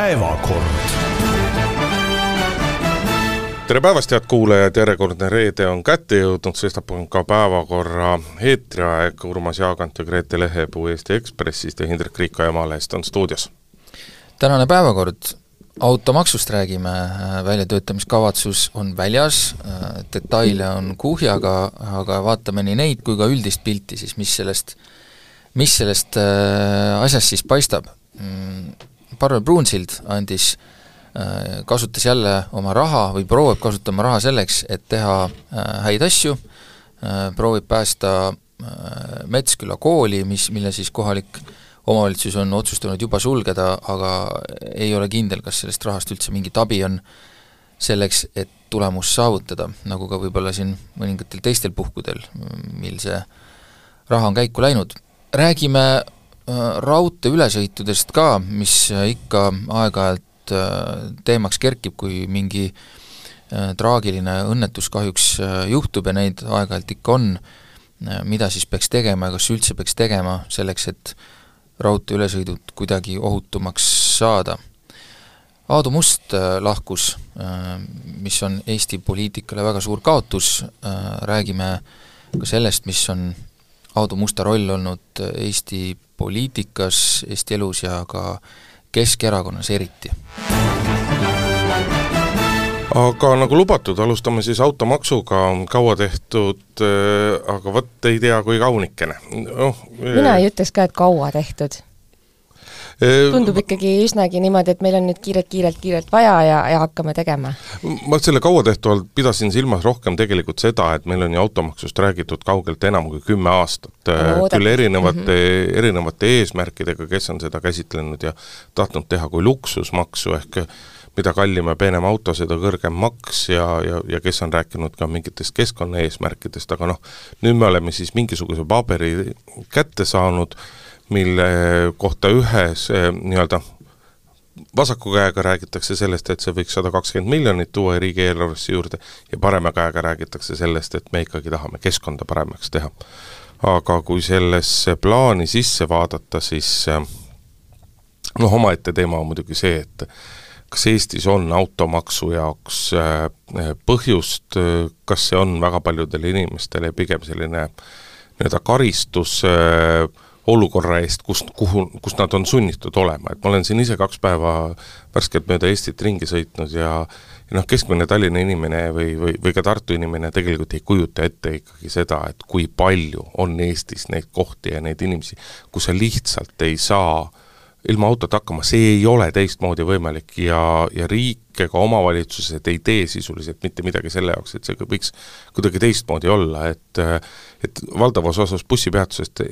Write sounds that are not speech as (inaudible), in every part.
päevakord. tere päevast, head kuulajad, järjekordne reede on kätte jõudnud, sestap on ka päevakorra eetriaeg, Urmas Jaagant ja Grete Lehepuu Eesti Ekspressist ja Hindrek Riiko Emalehest on stuudios. tänane päevakord, automaksust räägime, väljatöötamiskavatsus on väljas, detaile on kuhjaga, aga vaatame nii neid kui ka üldist pilti siis, mis sellest, mis sellest äh, asjast siis paistab. Mm, Parvel Pruunsild andis, äh, kasutas jälle oma raha või proovib kasutama raha selleks, et teha äh, häid asju, äh, proovib päästa Metsküla kooli, mis, mille siis kohalik omavalitsus on otsustanud juba sulgeda, aga ei ole kindel, kas sellest rahast üldse mingit abi on selleks, et tulemust saavutada, nagu ka võib-olla siin mõningatel teistel puhkudel, mil see raha on käiku läinud. räägime Äh, raudteeülesõitudest ka, mis äh, ikka aeg-ajalt äh, teemaks kerkib, kui mingi traagiline õnnetus kahjuks juhtub ja neid aeg-ajalt ikka on, mida siis peaks tegema ja kas üldse peaks tegema selleks, et raudteeülesõidud kuidagi ohutumaks saada. Aadu Must lahkus, mis on Eesti poliitikale väga suur kaotus, räägime ka sellest, mis on Aadu Musta roll olnud Eesti poliitikas, Eesti elus ja ka Keskerakonnas eriti. aga nagu lubatud, alustame siis automaksuga, kaua tehtud, äh, aga vot ei tea, kui kaunikene oh,. mina ei ütleks ka, et kaua tehtud tundub ikkagi üsnagi niimoodi, et meil on nüüd kiirelt, kiirelt, kiirelt vaja ja, ja hakkame tegema. ma selle kaua tehtu all pidasin silmas rohkem tegelikult seda, et meil on ju automaksust räägitud kaugelt enam kui kümme aastat no,, küll erinevate mm, -hmm. erinevate eesmärkidega, kes on seda käsitlenud ja tahtnud teha kui luksusmaksu, ehk mida kallim ja peenem auto, seda kõrgem maks ja, ja, ja kes on rääkinud ka mingitest keskkonnaeesmärkidest, aga noh, nüüd me oleme siis mingisuguse paberi kätte saanud, mille kohta ühes eh, nii-öelda vasaku käega räägitakse sellest, et see võiks sada kakskümmend miljonit tuua riigieelarvesse juurde ja parema käega räägitakse sellest, et me ikkagi tahame keskkonda paremaks teha. aga kui sellesse plaani sisse vaadata, siis eh, noh, omaette teema on muidugi see, et kas Eestis on automaksu jaoks eh, põhjust, kas see on väga paljudele inimestele pigem selline nii-öelda karistus äh, olukorra eest, kust, kuhu, kus nad on sunnitud olema, et ma olen siin ise kaks päeva värskelt mööda Eestit ringi sõitnud ja ja noh, keskmine Tallinna inimene või, või, või ka Tartu inimene tegelikult ei kujuta ette ikkagi seda, et kui palju on Eestis neid kohti ja neid inimesi, kus sa lihtsalt ei saa ilma autota hakkama, see ei ole teistmoodi võimalik ja, ja riik ega omavalitsused ei tee sisuliselt mitte midagi selle jaoks, et see võiks kuidagi teistmoodi olla, et et valdavas osas bussipeatusest,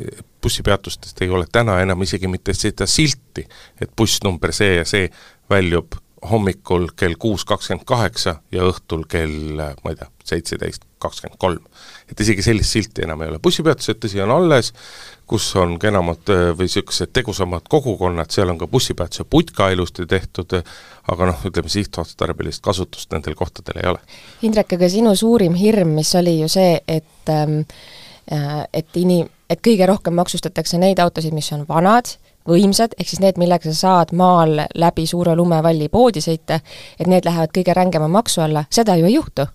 bussipeatustest ei ole täna enam isegi mitte seda silti, et buss number see ja see väljub hommikul kell kuus kakskümmend kaheksa ja õhtul kell, ma ei tea, seitseteist kakskümmend kolm. et isegi sellist silti enam ei ole, bussipeatused tõsi on alles, kus on kenamad äh, või niisugused tegusamad kogukonnad, seal on ka bussipeatuse putka ilusti tehtud, aga noh, ütleme sihtotstarbelist kasutust nendel kohtadel ei ole. Indrek, aga sinu suurim hirm, mis oli ju see, et ähm, äh, et inim-, et kõige rohkem maksustatakse neid autosid, mis on vanad, võimsad, ehk siis need, millega sa saad maal läbi suure lumevalli poodi sõita, et need lähevad kõige rängema maksu alla, seda ju ei juhtu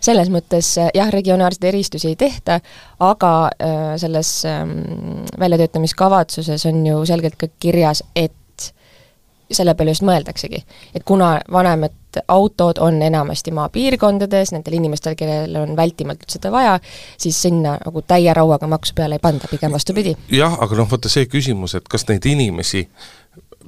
selles mõttes äh, jah, regionaalseid eristusi ei tehta, aga äh, selles ähm, väljatöötamiskavatsuses on ju selgelt ka kirjas, et selle peale just mõeldaksegi. et kuna vanemad autod on enamasti maapiirkondades, nendel inimestel, kellel on vältimatult seda vaja, siis sinna nagu täie rauaga maksu peale ei panda, pigem vastupidi. jah, aga noh, vaata see küsimus, et kas neid inimesi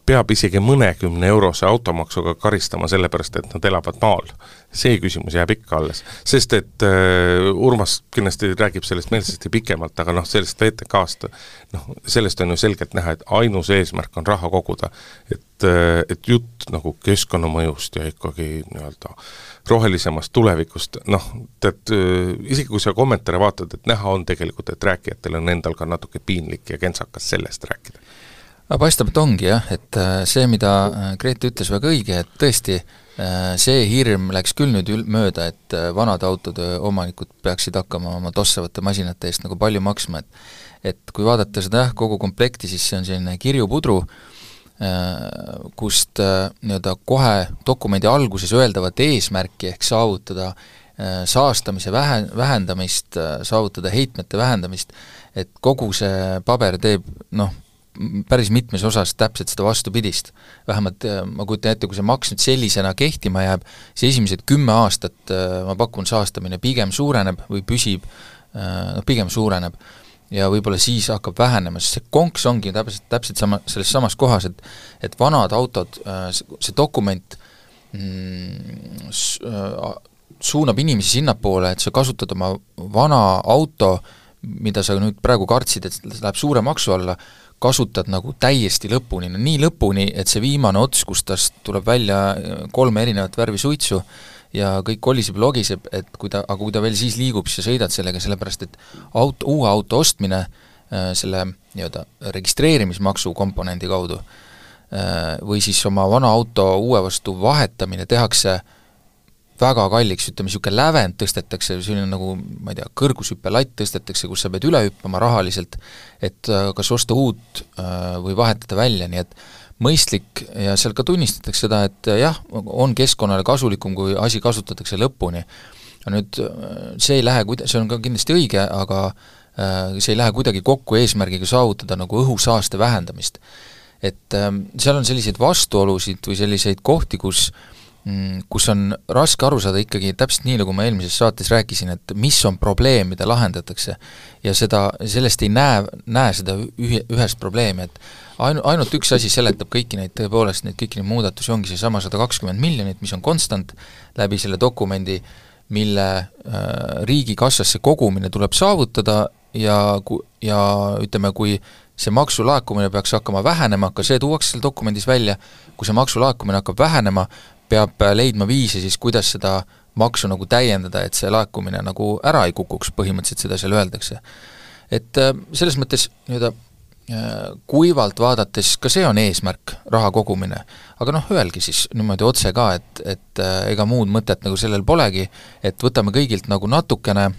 peab isegi mõnekümne eurose automaksuga karistama sellepärast, et nad elavad maal. see küsimus jääb ikka alles. sest et äh, Urmas kindlasti räägib sellest meelsasti pikemalt, aga noh, sellest VTK-st, noh, sellest on ju selgelt näha, et ainus eesmärk on raha koguda. et äh,, et jutt nagu keskkonnamõjust ja ikkagi nii-öelda rohelisemast tulevikust, noh, tead äh,, isegi kui sa kommentaare vaatad, et näha on tegelikult, et rääkijatel on endal ka natuke piinlik ja kentsakas sellest rääkida aga paistab, et ongi jah, et äh, see, mida äh, Grete ütles, väga õige, et tõesti, äh, see hirm läks küll nüüd ül-, mööda, et vanade autode omanikud peaksid hakkama oma tossavate masinate eest nagu palju maksma, et et kui vaadata seda jah, kogu komplekti, siis see on selline kirjupudru, kust nii-öelda kohe dokumendi alguses öeldavat eesmärki ehk saavutada saastamise vähe, vähendamist, saavutada heitmete vähendamist, et kogu see paber teeb noh, päris mitmes osas täpselt seda vastupidist. vähemalt äh, ma kujutan ette, kui see maks nüüd sellisena kehtima jääb, siis esimesed kümme aastat äh, ma pakun, saastamine pigem suureneb või püsib, äh, noh pigem suureneb. ja võib-olla siis hakkab vähenema, sest see konks ongi täpselt, täpselt sama, selles samas kohas, et et vanad autod, see dokument mm, suunab inimesi sinnapoole, et sa kasutad oma vana auto, mida sa nüüd praegu kartsid, et läheb suure maksu alla, kasutad nagu täiesti lõpuni, no nii lõpuni, et see viimane ots, kust tast tuleb välja äh, kolme erinevat värvi suitsu ja kõik koliseb ja logiseb, et kui ta, aga kui ta veel siis liigub, siis sa sõidad sellega, sellepärast et auto, uue auto ostmine äh, selle nii-öelda registreerimismaksu komponendi kaudu äh, või siis oma vana auto uue vastu vahetamine tehakse äh, väga kalliks, ütleme niisugune lävend tõstetakse, selline nagu ma ei tea, kõrgushüppelatt tõstetakse, kus sa pead üle hüppama rahaliselt, et äh, kas osta uut äh, või vahetada välja, nii et mõistlik ja seal ka tunnistatakse seda, et äh, jah, on keskkonnale kasulikum, kui asi kasutatakse lõpuni. nüüd see ei lähe kuida-, see on ka kindlasti õige, aga see ei lähe kuidagi kokku eesmärgiga saavutada nagu õhusaaste vähendamist. et seal on selliseid vastuolusid või selliseid kohti, kus äh, kus on raske aru saada ikkagi täpselt nii, nagu ma eelmises saates rääkisin, et mis on probleem, mida lahendatakse. ja seda, sellest ei näe, näe seda ühe, ühest probleemi, et ainu-, ainult üks asi seletab kõiki neid, tõepoolest neid kõiki neid muudatusi, ongi seesama sada kakskümmend miljonit, mis on konstant läbi selle dokumendi, mille äh, riigikassasse kogumine tuleb saavutada ja ku-, ja ütleme, kui see maksulaekumine peaks hakkama vähenema, ka see tuuakse seal dokumendis välja, kui see maksulaekumine hakkab vähenema, peab leidma viise siis, kuidas seda maksu nagu täiendada, et see laekumine nagu ära ei kukuks, põhimõtteliselt seda seal öeldakse. et äh, selles mõttes nii-öelda äh, kuivalt vaadates ka see on eesmärk, raha kogumine, aga noh, öelge siis niimoodi otse ka, et, et äh, ega muud mõtet nagu sellel polegi, et võtame kõigilt nagu natukene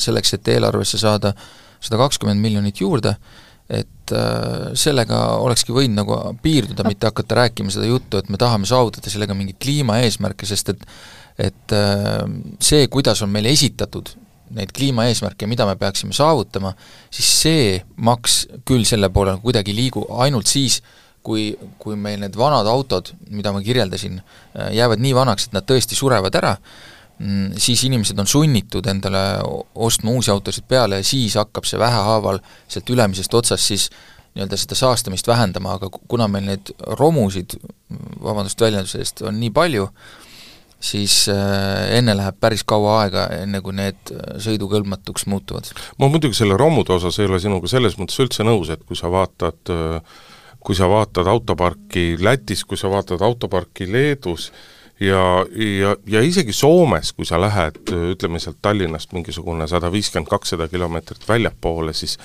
selleks, et eelarvesse saada sada kakskümmend miljonit juurde, et äh, sellega olekski võinud nagu piirduda, mitte hakata rääkima seda juttu, et me tahame saavutada sellega mingeid kliimaeesmärke, sest et et äh, see, kuidas on meile esitatud neid kliimaeesmärke, mida me peaksime saavutama, siis see maks küll selle poole nagu kuidagi ei liigu, ainult siis, kui, kui meil need vanad autod, mida ma kirjeldasin, äh, jäävad nii vanaks, et nad tõesti surevad ära, siis inimesed on sunnitud endale ostma uusi autosid peale ja siis hakkab see vähehaaval sealt ülemisest otsast siis nii-öelda seda saastamist vähendama, aga kuna meil neid romusid, vabandust väljenduse eest, on nii palju, siis äh, enne läheb päris kaua aega, enne kui need sõidukõlbmatuks muutuvad. ma muidugi selle romude osas ei ole sinuga selles mõttes üldse nõus, et kui sa vaatad kui sa vaatad autoparki Lätis, kui sa vaatad autoparki Leedus, ja, ja, ja isegi Soomes, kui sa lähed, ütleme sealt Tallinnast mingisugune sada viiskümmend, kakssada kilomeetrit väljapoole, siis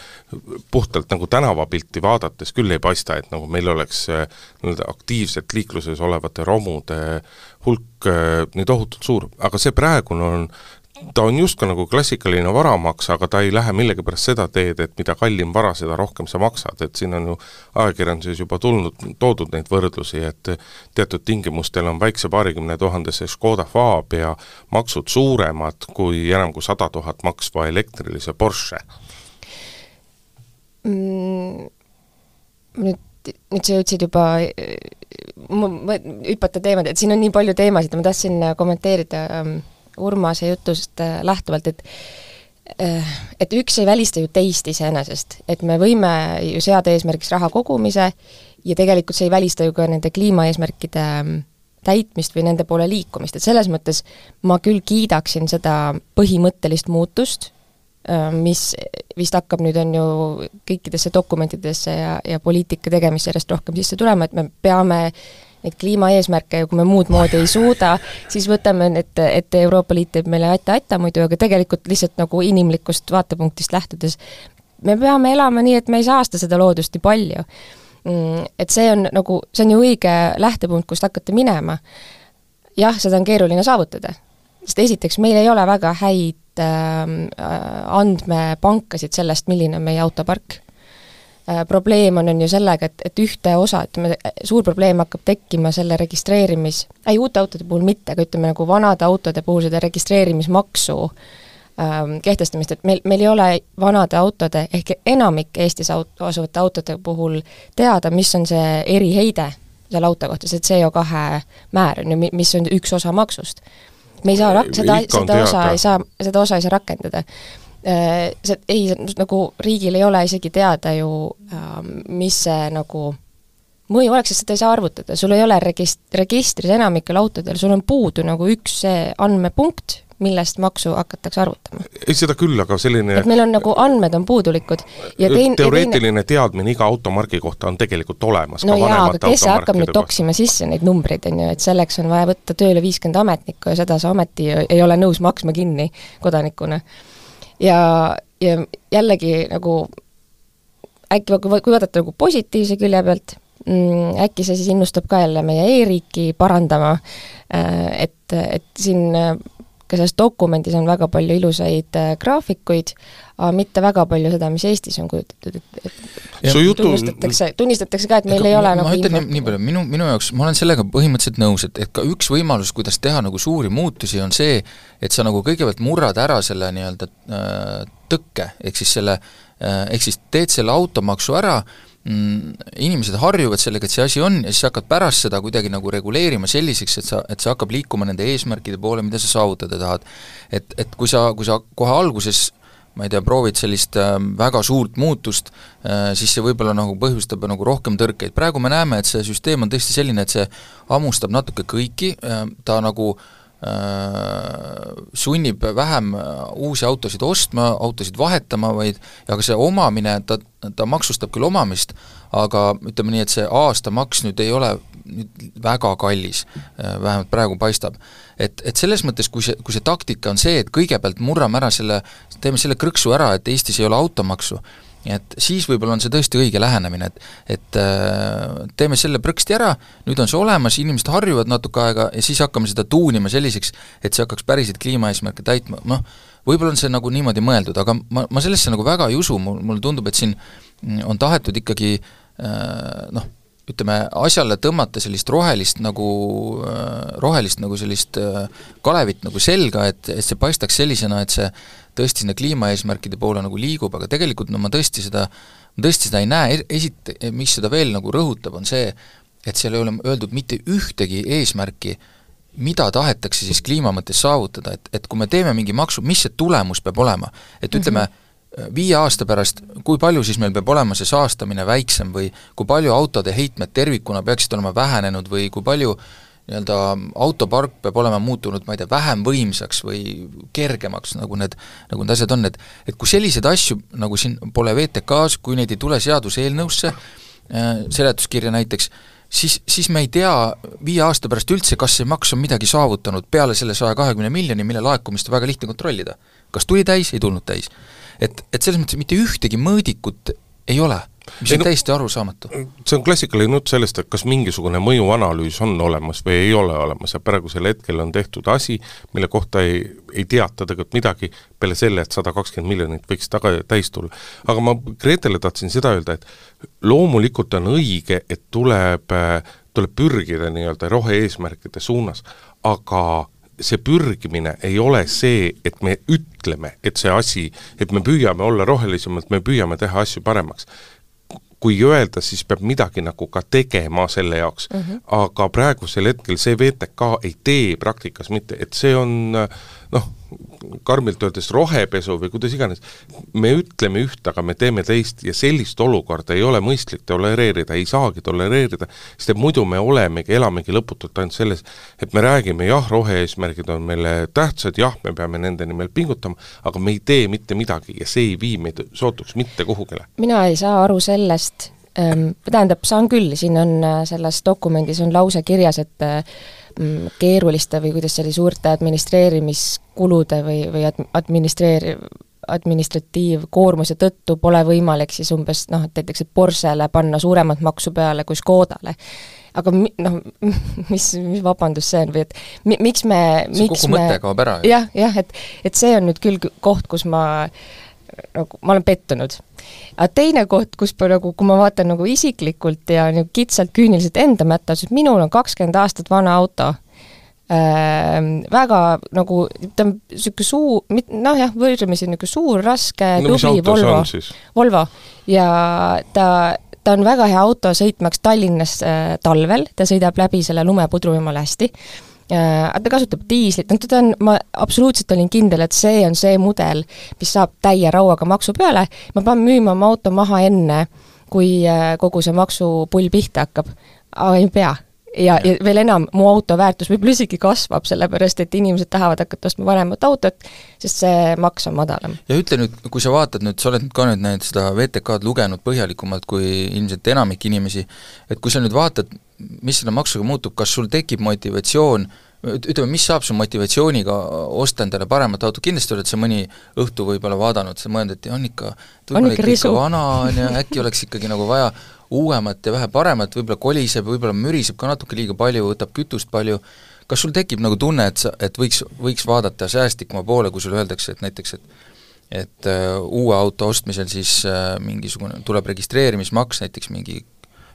puhtalt nagu tänavapilti vaadates küll ei paista, et nagu meil oleks äh, nii-öelda aktiivselt liikluses olevate romude hulk äh, nii tohutult suur, aga see praegune on ta on justkui nagu klassikaline varamaks, aga ta ei lähe millegipärast seda teed, et mida kallim vara, seda rohkem sa maksad, et siin on ju ajakirjanduses juba tulnud, toodud neid võrdlusi, et teatud tingimustel on väikse paarikümne tuhandese Škoda Fab ja maksud suuremad kui enam kui sada tuhat maksva elektrilise Porsche mm,. Nüüd nüüd sa jõudsid juba ma, ma, hüpata teemad, et siin on nii palju teemasid ja ma tahtsin kommenteerida ähm, Urmase jutust äh, lähtuvalt, et äh, et üks ei välista ju teist iseenesest, et me võime ju seada eesmärgiks raha kogumise ja tegelikult see ei välista ju ka nende kliimaeesmärkide mm, täitmist või nende poole liikumist, et selles mõttes ma küll kiidaksin seda põhimõttelist muutust, äh, mis vist hakkab nüüd, on ju, kõikidesse dokumentidesse ja, ja poliitika tegemisse järjest rohkem sisse tulema, et me peame neid kliimaeesmärke ja kui me muud moodi ei suuda, siis võtame, et, et Euroopa Liit teeb meile aita-aita muidu, aga tegelikult lihtsalt nagu inimlikust vaatepunktist lähtudes me peame elama nii, et me ei saasta seda loodust nii palju. Mm, et see on nagu, see on ju õige lähtepunkt, kust hakata minema. jah, seda on keeruline saavutada, sest esiteks meil ei ole väga häid äh, andmepankasid sellest, milline on meie autopark probleem on, on ju sellega, et, et ühte osa, ütleme, suur probleem hakkab tekkima selle registreerimis, ei uute autode puhul mitte, aga ütleme nagu vanade autode puhul seda registreerimismaksu ähm, kehtestamist, et meil, meil ei ole vanade autode ehk enamik Eestis aut-, asuvate autode puhul teada, mis on see eriheide selle auto kohta, see CO2 määr on ju, mis on üks osa maksust. me ei saa rak-, seda, seda osa ei saa, seda osa ei saa rakendada Äh, see ei, nagu riigil ei ole isegi teada ju, ähm, mis see nagu mõju oleks, sest seda ei saa arvutada, sul ei ole regist-, registris enamikel autodel, sul on puudu nagu üks see andmepunkt, millest maksu hakatakse arvutama. ei, seda küll, aga selline et meil on nagu andmed on puudulikud ja tein-, teoreetiline teine... teadmine iga automargi kohta on tegelikult olemas. no jaa, aga kes hakkab nüüd toksima sisse neid numbreid, on ju, et selleks on vaja võtta tööle viiskümmend ametnikku ja seda sa ometi ei ole nõus maksma kinni kodanikuna ja, ja jällegi nagu äkki, kui vaadata nagu positiivse külje pealt, mm, äkki see siis innustab ka jälle meie e-riiki parandama, äh, et, et siin ka selles dokumendis on väga palju ilusaid äh, graafikuid, aga mitte väga palju seda, mis Eestis on kujutatud, et, et ja, jutu... tunnistatakse, tunnistatakse ka, et meil Ega, ei ole ma, nagu ma ütlen nii, nii palju, minu, minu jaoks, ma olen sellega põhimõtteliselt nõus, et, et ka üks võimalus, kuidas teha nagu suuri muutusi, on see, et sa nagu kõigepealt murrad ära selle nii-öelda äh, tõkke, ehk siis selle äh,, ehk siis teed selle automaksu ära inimesed harjuvad sellega, et see asi on, ja siis hakkad pärast seda kuidagi nagu reguleerima selliseks, et sa, et see hakkab liikuma nende eesmärkide poole, mida sa saavutada tahad. et, et kui sa, kui sa kohe alguses ma ei tea, proovid sellist äh, väga suurt muutust äh,, siis see võib-olla nagu põhjustab nagu rohkem tõrkeid, praegu me näeme, et see süsteem on tõesti selline, et see hammustab natuke kõiki äh,, ta nagu Äh, sunnib vähem äh, uusi autosid ostma, autosid vahetama, vaid aga see omamine, ta, ta maksustab küll omamist, aga ütleme nii, et see aastamaks nüüd ei ole nüüd väga kallis, äh, vähemalt praegu paistab. et, et selles mõttes, kui see, kui see taktika on see, et kõigepealt murrame ära selle, teeme selle krõksu ära, et Eestis ei ole automaksu, et siis võib-olla on see tõesti õige lähenemine, et et äh, teeme selle prõksti ära, nüüd on see olemas, inimesed harjuvad natuke aega ja siis hakkame seda tuunima selliseks, et see hakkaks päriselt kliimaeesmärke täitma, noh, võib-olla on see nagu niimoodi mõeldud, aga ma, ma sellesse nagu väga ei usu, mul, mulle tundub, et siin on tahetud ikkagi äh, noh, ütleme, asjale tõmmata sellist rohelist nagu, äh, rohelist nagu sellist kalevit nagu selga, et, et see paistaks sellisena, et see tõesti sinna kliimaeesmärkide poole nagu liigub, aga tegelikult no ma tõesti seda, ma tõesti seda ei näe, esit-, mis seda veel nagu rõhutab, on see, et seal ei ole öeldud mitte ühtegi eesmärki, mida tahetakse siis kliima mõttes saavutada, et, et kui me teeme mingi maksu, mis see tulemus peab olema, et ütleme mm, -hmm. viie aasta pärast, kui palju siis meil peab olema see saastamine väiksem või kui palju autode heitmed tervikuna peaksid olema vähenenud või kui palju äh, nii-öelda autopark peab olema muutunud, ma ei tea, vähem võimsaks või kergemaks, nagu need, nagu need asjad on, et et kui selliseid asju, nagu siin pole VTK-s, kui neid ei tule seaduseelnõusse äh,, seletuskirja näiteks, siis, siis me ei tea viie aasta pärast üldse, kas see maks on midagi saavutanud peale selle saja kahekümne miljoni, mille laekumist on väga lihtne kontrollida. kas tuli täis, ei tulnud täis. et, et selles mõttes mitte ühtegi mõõdikut ei ole mis on no, täiesti arusaamatu. see on klassikaline jutt sellest, et kas mingisugune mõjuanalüüs on olemas või ei ole olemas ja praegusel hetkel on tehtud asi, mille kohta ei, ei teata tegelikult midagi peale selle, et sada kakskümmend miljonit võiks taga, täis tulla. aga ma Gretele tahtsin seda öelda, et loomulikult on õige, et tuleb, tuleb pürgida nii-öelda rohe-eesmärkide suunas, aga see pürgimine ei ole see, et me ütleme, et see asi, et me püüame olla rohelisemad, me püüame teha asju paremaks kui öelda, siis peab midagi nagu ka tegema selle jaoks mm. -hmm. aga praegusel hetkel see VTK ei tee praktikas mitte, et see on noh, karmilt öeldes rohepesu või kuidas iganes, me ütleme üht, aga me teeme teist ja sellist olukorda ei ole mõistlik tolereerida, ei saagi tolereerida, sest et muidu me olemegi, elamegi lõputult ainult selles, et me räägime jah, rohe-eesmärgid on meile tähtsad, jah, me peame nende nimel pingutama, aga me ei tee mitte midagi ja see ei vii meid sootuks mitte kuhugile. mina ei saa aru sellest, ähm, tähendab, saan küll, siin on äh, selles dokumendis on lause kirjas, et äh, Mm, keeruliste või kuidas see oli, suurte administreerimiskulude või, või ad-, administreeri-, administratiivkoormuse tõttu pole võimalik siis umbes noh, et näiteks, et Porschele panna suuremat maksu peale kui Škodale. aga mi-, noh, (laughs) mis, mis vabandus see on või et mi-, miks me see miks kogu me mõte kaob ära ju. jah, jah, et, et see on nüüd küll koht, kus ma nagu, ma olen pettunud. aga teine koht, kus ma nagu, kui ma vaatan nagu isiklikult ja nagu kitsalt küüniliselt enda mätta, siis minul on kakskümmend aastat vana auto äh, väga nagu ta on niisugune suur, noh jah, võrdlemisi niisugune suur, raske no,, tubli Volvo, Volvo. Ja ta ta on väga hea auto sõitmaks Tallinnas äh, talvel, ta sõidab läbi selle lumepudru jumala hästi. Äh,. ta kasutab diislit, noh teda on, ma absoluutselt olin kindel, et see on see mudel, mis saab täie rauaga maksu peale, ma pean müüma oma auto maha enne, kui äh, kogu see maksupull pihta hakkab. aga ei pea ja, ja veel enam, mu auto väärtus võib-olla isegi kasvab, sellepärast et inimesed tahavad hakata ostma vanemat autot, sest see maks on madalam. ja ütle nüüd, kui sa vaatad nüüd, sa oled ka nüüd need, seda VTK-d lugenud põhjalikumalt kui ilmselt enamik inimesi, et kui sa nüüd vaatad, mis selle maksuga muutub, kas sul tekib motivatsioon ütleme, mis saab su motivatsiooniga osta endale paremat autot, kindlasti oled sa mõni õhtu võib-olla vaadanud, sa mõelnud, et on ikka, võib-olla ikka, ikka vana on ja äkki oleks ikkagi nagu vaja uuemat ja vähe paremat, võib-olla koliseb, võib-olla müriseb ka natuke liiga palju, võtab kütust palju, kas sul tekib nagu tunne, et sa, et võiks, võiks vaadata säästlikuma poole, kui sulle öeldakse, et näiteks, et et uh, uue auto ostmisel siis uh, mingisugune, tuleb registreerimismaks näiteks mingi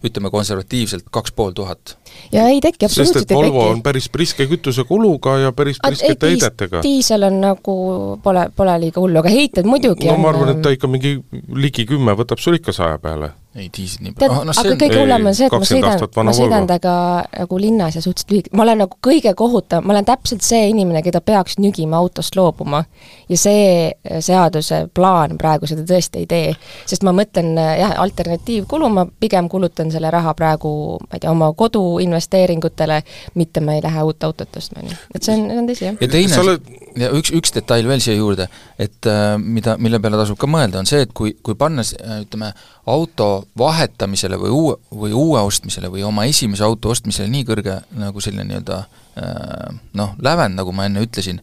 ütleme konservatiivselt kaks pool tuhat. ja ei teki, absoluutselt ei teki. Volvo on päris priske kütusekuluga ja päris priskete heidetega. diisel on nagu, pole, pole liiga hullu, aga heited muidugi no on ma arvan, et ta ikka mingi ligi kümme võtab sul ikka saja peale ei diislit nii palju, no, aga kõige hullem on see, et ma sõidan, ma sõidan temaga nagu linnas ja suhteliselt lühike, ma olen nagu kõige kohutav, ma olen täpselt see inimene, keda peaks nügima autost loobuma. ja see seaduse plaan praegu seda tõesti ei tee. sest ma mõtlen jah, alternatiivkulu, ma pigem kulutan selle raha praegu, ma ei tea, oma kodu investeeringutele, mitte ma ei lähe uut autot ostma, on ju. et see on, see on tõsi, jah. ja teine, oled... ja üks, üks detail veel siia juurde, et äh, mida, mille peale tasub ka mõelda, on see, et kui, kui panna ütleme, auto vahetamisele või uue, või uue ostmisele või oma esimese auto ostmisele nii kõrge nagu selline nii-öelda äh, noh, lävend, nagu ma enne ütlesin,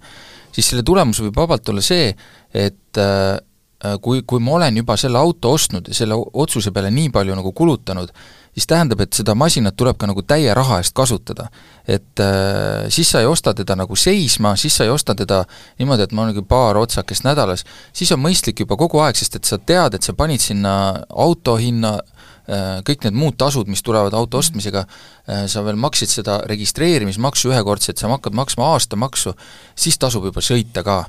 siis selle tulemus võib vabalt olla see, et äh, kui, kui ma olen juba selle auto ostnud ja selle otsuse peale nii palju nagu kulutanud, siis tähendab, et seda masinat tuleb ka nagu täie raha eest kasutada. et äh, siis sa ei osta teda nagu seisma, siis sa ei osta teda niimoodi, et ma olen paar otsakest nädalas, siis on mõistlik juba kogu aeg, sest et sa tead, et sa panid sinna auto hinna äh,, kõik need muud tasud, mis tulevad auto ostmisega äh,, sa veel maksid seda registreerimismaksu ühekordselt, sa hakkad maksma aastamaksu, siis tasub juba sõita ka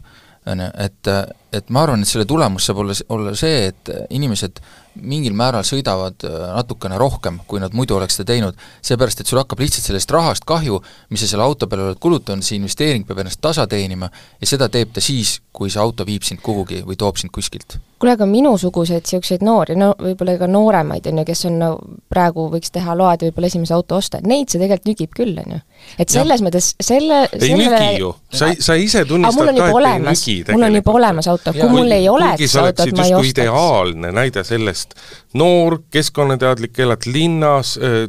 on ju, et, et ma arvan, et selle tulemus saab olla, olla see, et inimesed mingil määral sõidavad äh, natukene rohkem, kui nad muidu oleks seda teinud, seepärast et sul hakkab lihtsalt sellest rahast kahju, mis sa selle auto peale oled kulutanud, see investeering peab ennast tasa teenima ja seda teeb ta siis, kui see auto viib sind kuhugi või toob sind kuskilt. Kuule, aga minusuguseid niisuguseid noori, no võib-olla ka nooremaid, on ju, kes on no, praegu võiks teha load ja võib-olla esimese auto osta, neid see tegelikult nügib küll, on ju. et selles ja. mõttes selle ei sellele... nügi ju, sa, sa ise tunnistad ka, et olemas, ei nügi mul on juba olemas auto, kui mul ei oleks autot, ma ei ostaks. ideaalne näide sellest, noor, keskkonnateadlik, elad linnas, äh,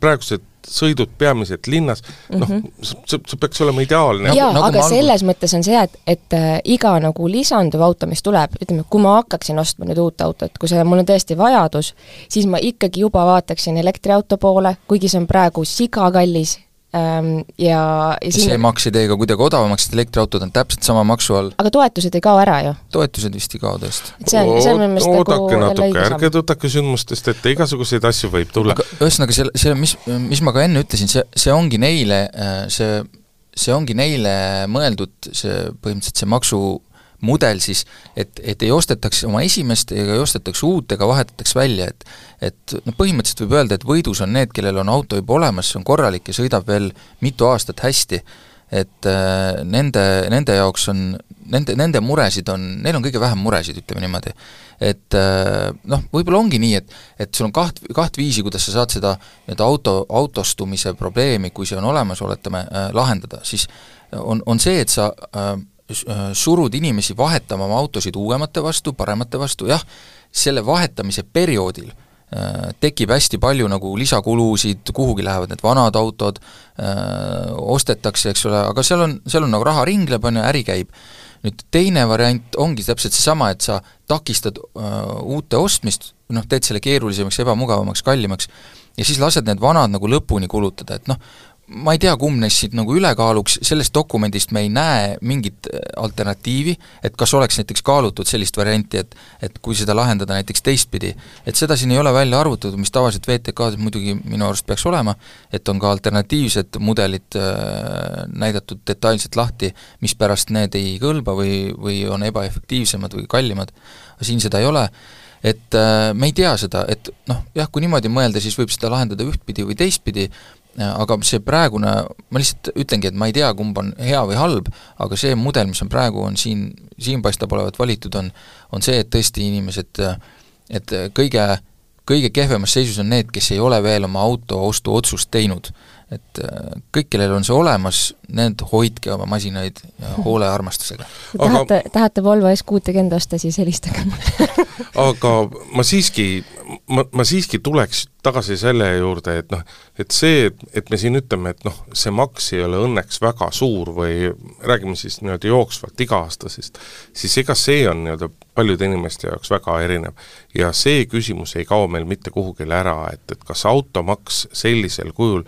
praegused sõidud peamiselt linnas, noh mm -hmm., see, see peaks olema ideaalne. jaa nagu, aga selles algul... mõttes on see, et, et äh, iga nagu lisanduv auto, mis tuleb, ütleme, kui ma hakkaksin ostma nüüd uut autot, kui see, mul on tõesti vajadus, siis ma ikkagi juba vaataksin elektriauto poole, kuigi see on praegu siga kallis Ähm, ja, ja siin... see ei tee ka kuidagi odavamaks, sest elektriautod on täpselt sama maksu all. aga toetused ei kao ära ju? toetused vist ei kao tõesti. et nagu oodake natuke, ärge tõtake sündmustest ette, igasuguseid asju võib tulla. ühesõnaga, see, see, mis, mis ma ka enne ütlesin, see, see ongi neile, äh, see, see ongi neile mõeldud, see põhimõtteliselt see maksu mudel siis, et, et ei ostetaks oma esimest ega ei ostetaks uut ega vahetataks välja, et et noh, põhimõtteliselt võib öelda, et võidus on need, kellel on auto juba olemas, see on korralik ja sõidab veel mitu aastat hästi, et äh, nende, nende jaoks on, nende, nende muresid on, neil on kõige vähem muresid, ütleme niimoodi. et äh, noh, võib-olla ongi nii, et, et sul on kaht, kaht viisi, kuidas sa saad seda nii-öelda auto, autostumise probleemi, kui see on olemas, oletame äh,, lahendada, siis on, on see, et sa äh, surud inimesi vahetama oma autosid uuemate vastu, paremate vastu, jah, selle vahetamise perioodil äh, tekib hästi palju nagu lisakulusid, kuhugi lähevad need vanad autod, äh, ostetakse, eks ole, aga seal on, seal on nagu raha ringleb, on ju, äri käib. nüüd teine variant ongi täpselt seesama, et sa takistad uute ostmist, noh, teed selle keerulisemaks, ebamugavamaks, kallimaks, ja siis lased need vanad nagu lõpuni kulutada, et noh, ma ei tea, kumb neist siit nagu ülekaaluks, sellest dokumendist me ei näe mingit äh, alternatiivi, et kas oleks näiteks kaalutud sellist varianti, et et kui seda lahendada näiteks teistpidi, et seda siin ei ole välja arvutatud, mis tavaliselt VTK-des muidugi minu arust peaks olema, et on ka alternatiivsed mudelid äh, näidatud detailselt lahti, mispärast need ei kõlba või, või on ebaefektiivsemad või kallimad, siin seda ei ole. Et äh, me ei tea seda, et noh, jah, kui niimoodi mõelda, siis võib seda lahendada ühtpidi või teistpidi, aga see praegune, ma lihtsalt ütlengi, et ma ei tea, kumb on hea või halb, aga see mudel, mis on praegu, on siin, siin paistab olevat valitud, on on see, et tõesti inimesed, et kõige, kõige kehvemas seisus on need, kes ei ole veel oma auto ostuotsust teinud. Et kõik, kellel on see olemas, need hoidke oma masinaid ja (laughs) hoole armastusega. tahate, tahate Volvo S60 enda osta, siis helistage mulle (laughs) aga ma siiski, ma, ma siiski tuleks tagasi selle juurde, et noh, et see, et me siin ütleme, et noh, see maks ei ole õnneks väga suur või räägime siis nii-öelda jooksvalt iga-aastasest, siis ega see on nii-öelda paljude inimeste jaoks väga erinev. ja see küsimus ei kao meil mitte kuhugile ära, et, et kas automaks sellisel kujul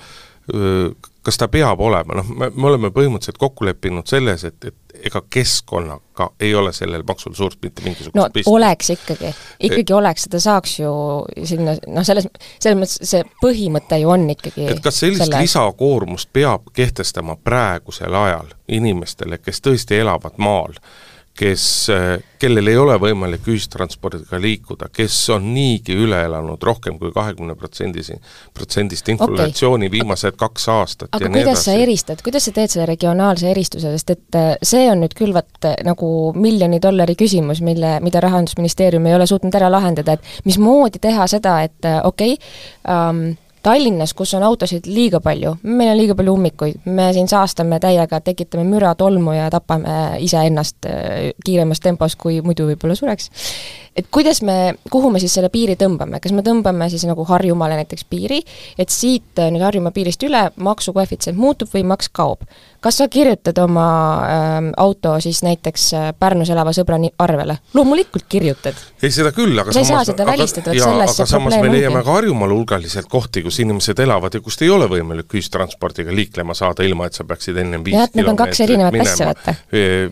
kas ta peab olema, noh, me, me oleme põhimõtteliselt kokku leppinud selles, et, et ega keskkonnaga ei ole sellel maksul suurt mitte mingisugust no pistmist. oleks ikkagi, ikkagi et, oleks, seda saaks ju sinna, noh selles, selles mõttes see põhimõte ju on ikkagi et kas sellist selle... lisakoormust peab kehtestama praegusel ajal inimestele, kes tõesti elavad maal kes, kellel ei ole võimalik ühistranspordiga liikuda, kes on niigi üle elanud rohkem kui kahekümne protsendisi, protsendist inflatsiooni okay. viimased kaks aastat aga kuidas sa eristad, kuidas sa teed selle regionaalse eristuse, sest et äh, see on nüüd küll vaat äh, nagu miljoni dollari küsimus, mille, mida Rahandusministeerium ei ole suutnud ära lahendada, et mismoodi teha seda, et äh, okei okay, um,, Tallinnas, kus on autosid liiga palju, meil on liiga palju ummikuid, me siin saastame täiega, tekitame müra, tolmu ja tapame iseennast äh, kiiremas tempos, kui muidu võib-olla sureks. Et kuidas me, kuhu me siis selle piiri tõmbame, kas me tõmbame siis nagu Harjumaale näiteks piiri, et siit äh, nüüd Harjumaa piirist üle maksukoefitsient muutub või maks kaob? kas sa kirjutad oma äh, auto siis näiteks äh, Pärnus elava sõbra arvele? loomulikult kirjutad. ei, seda küll, aga sa ei saa seda välistada, et selles see probleem ongi. me leiame ka Harjumaal hulgaliselt kohti, kus inimesed elavad ja kust ei ole võimalik ühistranspordiga liiklema saada, ilma et sa peaksid ennem viis jah, need on kaks erinevat asja, vaata.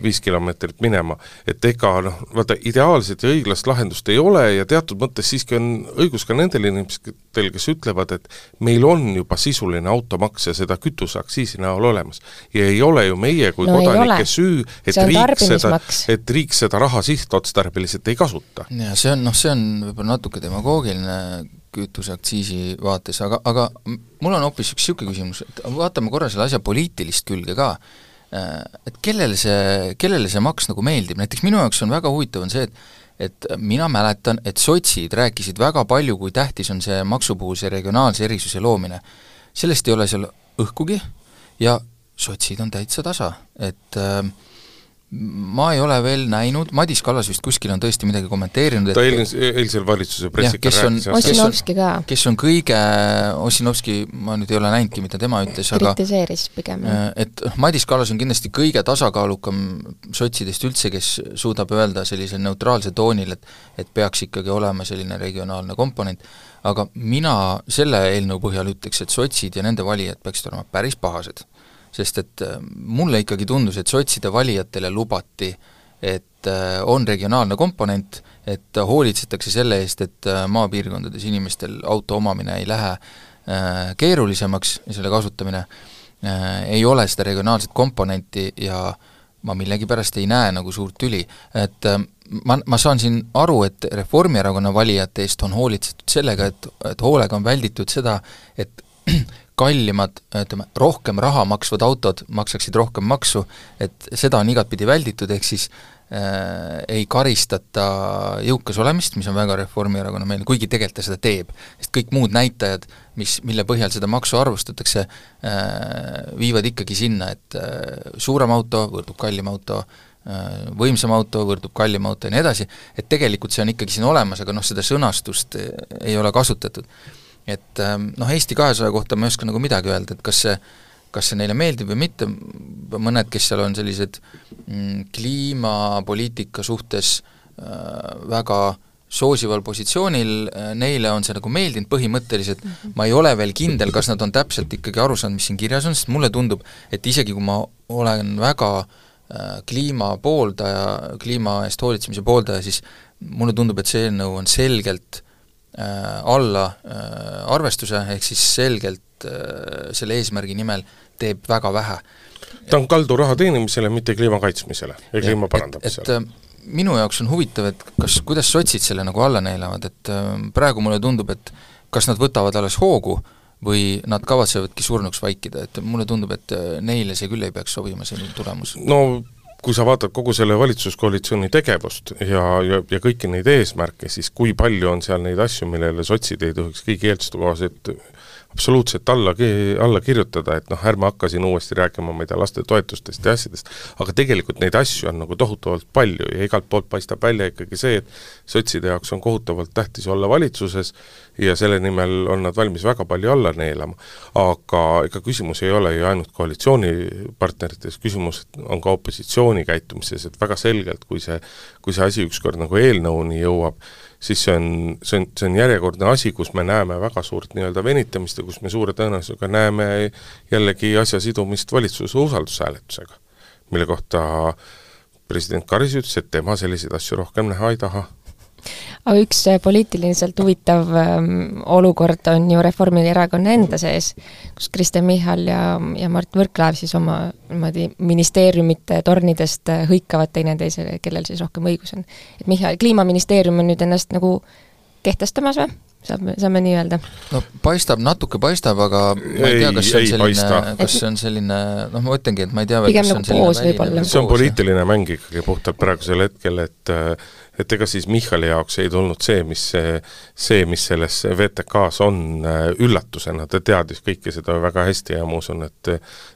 viis kilomeetrit minema. et ega noh, vaata ideaalset ja õiglast lahendust ei ole ja teatud mõttes siiski on õigus ka nendel inimestel, kes ütlevad, et meil on juba sisuline automaks ja seda kütuseaktsiisi näol olemas. ja ei ole ju meie kui no kodanike süü, et riik seda, et riik seda raha sihtotstarbeliselt ei kasuta. ja see on noh, see on võib-olla natuke demagoogiline kütuseaktsiisi vaates, aga, aga mul on hoopis üks niisugune küsimus, et vaatame korra selle asja poliitilist külge ka, äh, et kellele see, kellele see maks nagu meeldib, näiteks minu jaoks on väga huvitav, on see, et et mina mäletan, et sotsid rääkisid väga palju, kui tähtis on see maksu puhul see regionaalse erisuse loomine. sellest ei ole seal õhkugi ja sotsid on täitsa tasa, et äh, ma ei ole veel näinud, Madis Kallas vist kuskil on tõesti midagi kommenteerinud, et ta eelmise, eilsel valitsuse pressikal rääkis Ossinovski ka. kes on kõige, Ossinovski, ma nüüd ei ole näinudki, mida tema ütles, aga kritiseeris pigem. Äh, et noh, Madis Kallas on kindlasti kõige tasakaalukam sotsidest üldse, kes suudab öelda sellisel neutraalsel toonil, et et peaks ikkagi olema selline regionaalne komponent, aga mina selle eelnõu põhjal ütleks, et sotsid ja nende valijad peaksid olema päris pahased sest et äh, mulle ikkagi tundus, et sotside valijatele lubati, et äh, on regionaalne komponent, et hoolitsetakse selle eest, et äh, maapiirkondades inimestel auto omamine ei lähe keerulisemaks ja selle kasutamine, ei ole seda regionaalset komponenti ja ma millegipärast ei näe nagu suurt tüli, et ma, ma saan siin aru, et Reformierakonna valijate eest on hoolitsetud sellega, et, et hoolega on välditud seda, et (clears throat) kallimad, ütleme, rohkem raha maksvad autod maksaksid rohkem maksu, et seda on igatpidi välditud, ehk siis äh, ei karistata jõukas olemist, mis on väga Reformierakonna meelne, kuigi tegelikult ta seda teeb. sest kõik muud näitajad, mis, mille põhjal seda maksu arvustatakse äh,, viivad ikkagi sinna, et äh, suurem auto võrdub kallim auto äh,, võimsam auto võrdub kallim auto ja nii edasi, et tegelikult see on ikkagi siin olemas, aga noh, seda sõnastust ei ole kasutatud et ähm, noh, Eesti kahesaja kohta ma ei oska nagu midagi öelda, et kas see, kas see neile meeldib või mitte, mõned, kes seal on sellised mm, kliimapoliitika suhtes äh, väga soosival positsioonil, neile on see nagu meeldinud põhimõtteliselt -hmm. ma ei ole veel kindel, kas nad on täpselt ikkagi aru saanud, mis siin kirjas on, sest mulle tundub, et isegi kui ma olen väga äh, kliima pooldaja, kliima eest hoolitsemise pooldaja, siis mulle tundub, et see eelnõu on selgelt äh, alla äh, arvestuse, ehk siis selgelt äh, selle eesmärgi nimel teeb väga vähe. ta on kaldu raha teenimisele, mitte kliima kaitsmisele ja, kliima parandamisele. minu jaoks on huvitav, et kas, kuidas sotsid selle nagu alla neelavad, et äh, praegu mulle tundub, et kas nad võtavad alles hoogu või nad kavatsevadki surnuks vaikida, et mulle tundub, et äh, neile see küll ei peaks sobima, selline tulemus. no kui sa vaatad kogu selle valitsuskoalitsiooni tegevust ja, ja, ja kõiki neid eesmärke, siis kui palju on seal neid asju, millele sotsid ei tohiks kõigi eelduste kohaselt absoluutselt alla, alla kirjutada, et noh, ärme hakka siin uuesti rääkima, ma ei tea, lastetoetustest ja asjadest, aga tegelikult neid asju on nagu tohutavalt palju ja igalt poolt paistab välja ikkagi see, et sotside jaoks on kohutavalt tähtis olla valitsuses ja selle nimel on nad valmis väga palju alla neelama. aga ega küsimus ei ole ju ainult koalitsioonipartnerites, küsimus on ka opositsiooni käitumises, et väga selgelt, kui see, kui see asi ükskord nagu eelnõuni jõuab, siis see on, see on, see on järjekordne asi, kus me näeme väga suurt nii-öelda venitamist ja kus me suure tõenäosusega näeme jällegi asja sidumist valitsuse usaldushääletusega, mille kohta president Karis ütles, et tema selliseid asju rohkem näha ei taha aga üks äh, poliitiliselt huvitav ähm, olukord on ju Reformierakonna enda sees, kus Kristen Michal ja, ja Mart Võrklaev siis oma niimoodi ministeeriumite tornidest äh, hõikavad teineteisele, kellel siis rohkem õigus on. et Michal, Kliimaministeerium on nüüd ennast nagu kehtestamas või? saab, saame nii öelda? no paistab, natuke paistab, aga ma ei tea, kas see on selline, kas see on selline, noh, ma ütlengi, et ma ei tea pigem nagu poos võib-olla. see on poliitiline mäng ikkagi puhtalt praegusel hetkel, et et ega siis Michali jaoks ei tulnud see, mis see, mis selles VTK-s on, üllatusena, ta teadis kõike seda väga hästi ja ma usun, et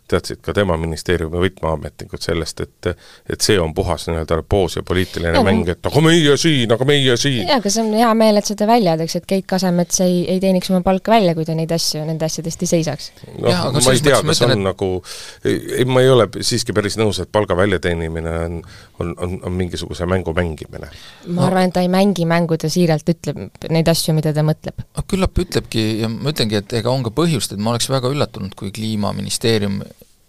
teadsid ka tema ministeeriumi võtmeametnikud sellest, et et see on puhas nii-öelda poos ja poliitiline ja, mäng, et aga meie siin, aga meie siin. jaa, aga see on hea meel, et seda välja öeldakse, et Keit Kasemets ei, ei teeniks oma palka välja, kui ta neid asju, nende asjadest ei seisaks. noh, ma ei tea, kas on et... nagu, ei, ma ei ole siiski päris nõus, et palga väljateenimine on, on, on, on mingisuguse mängu mängimine. ma no. arvan, et ta ei mängi mängu, ta siiralt ütleb neid asju, mida ta mõtleb. küllap ütlebki ja ma ütlengi, et ega on ka põhjust, et ma oleks väga üllatunud, kui Kliimaministeerium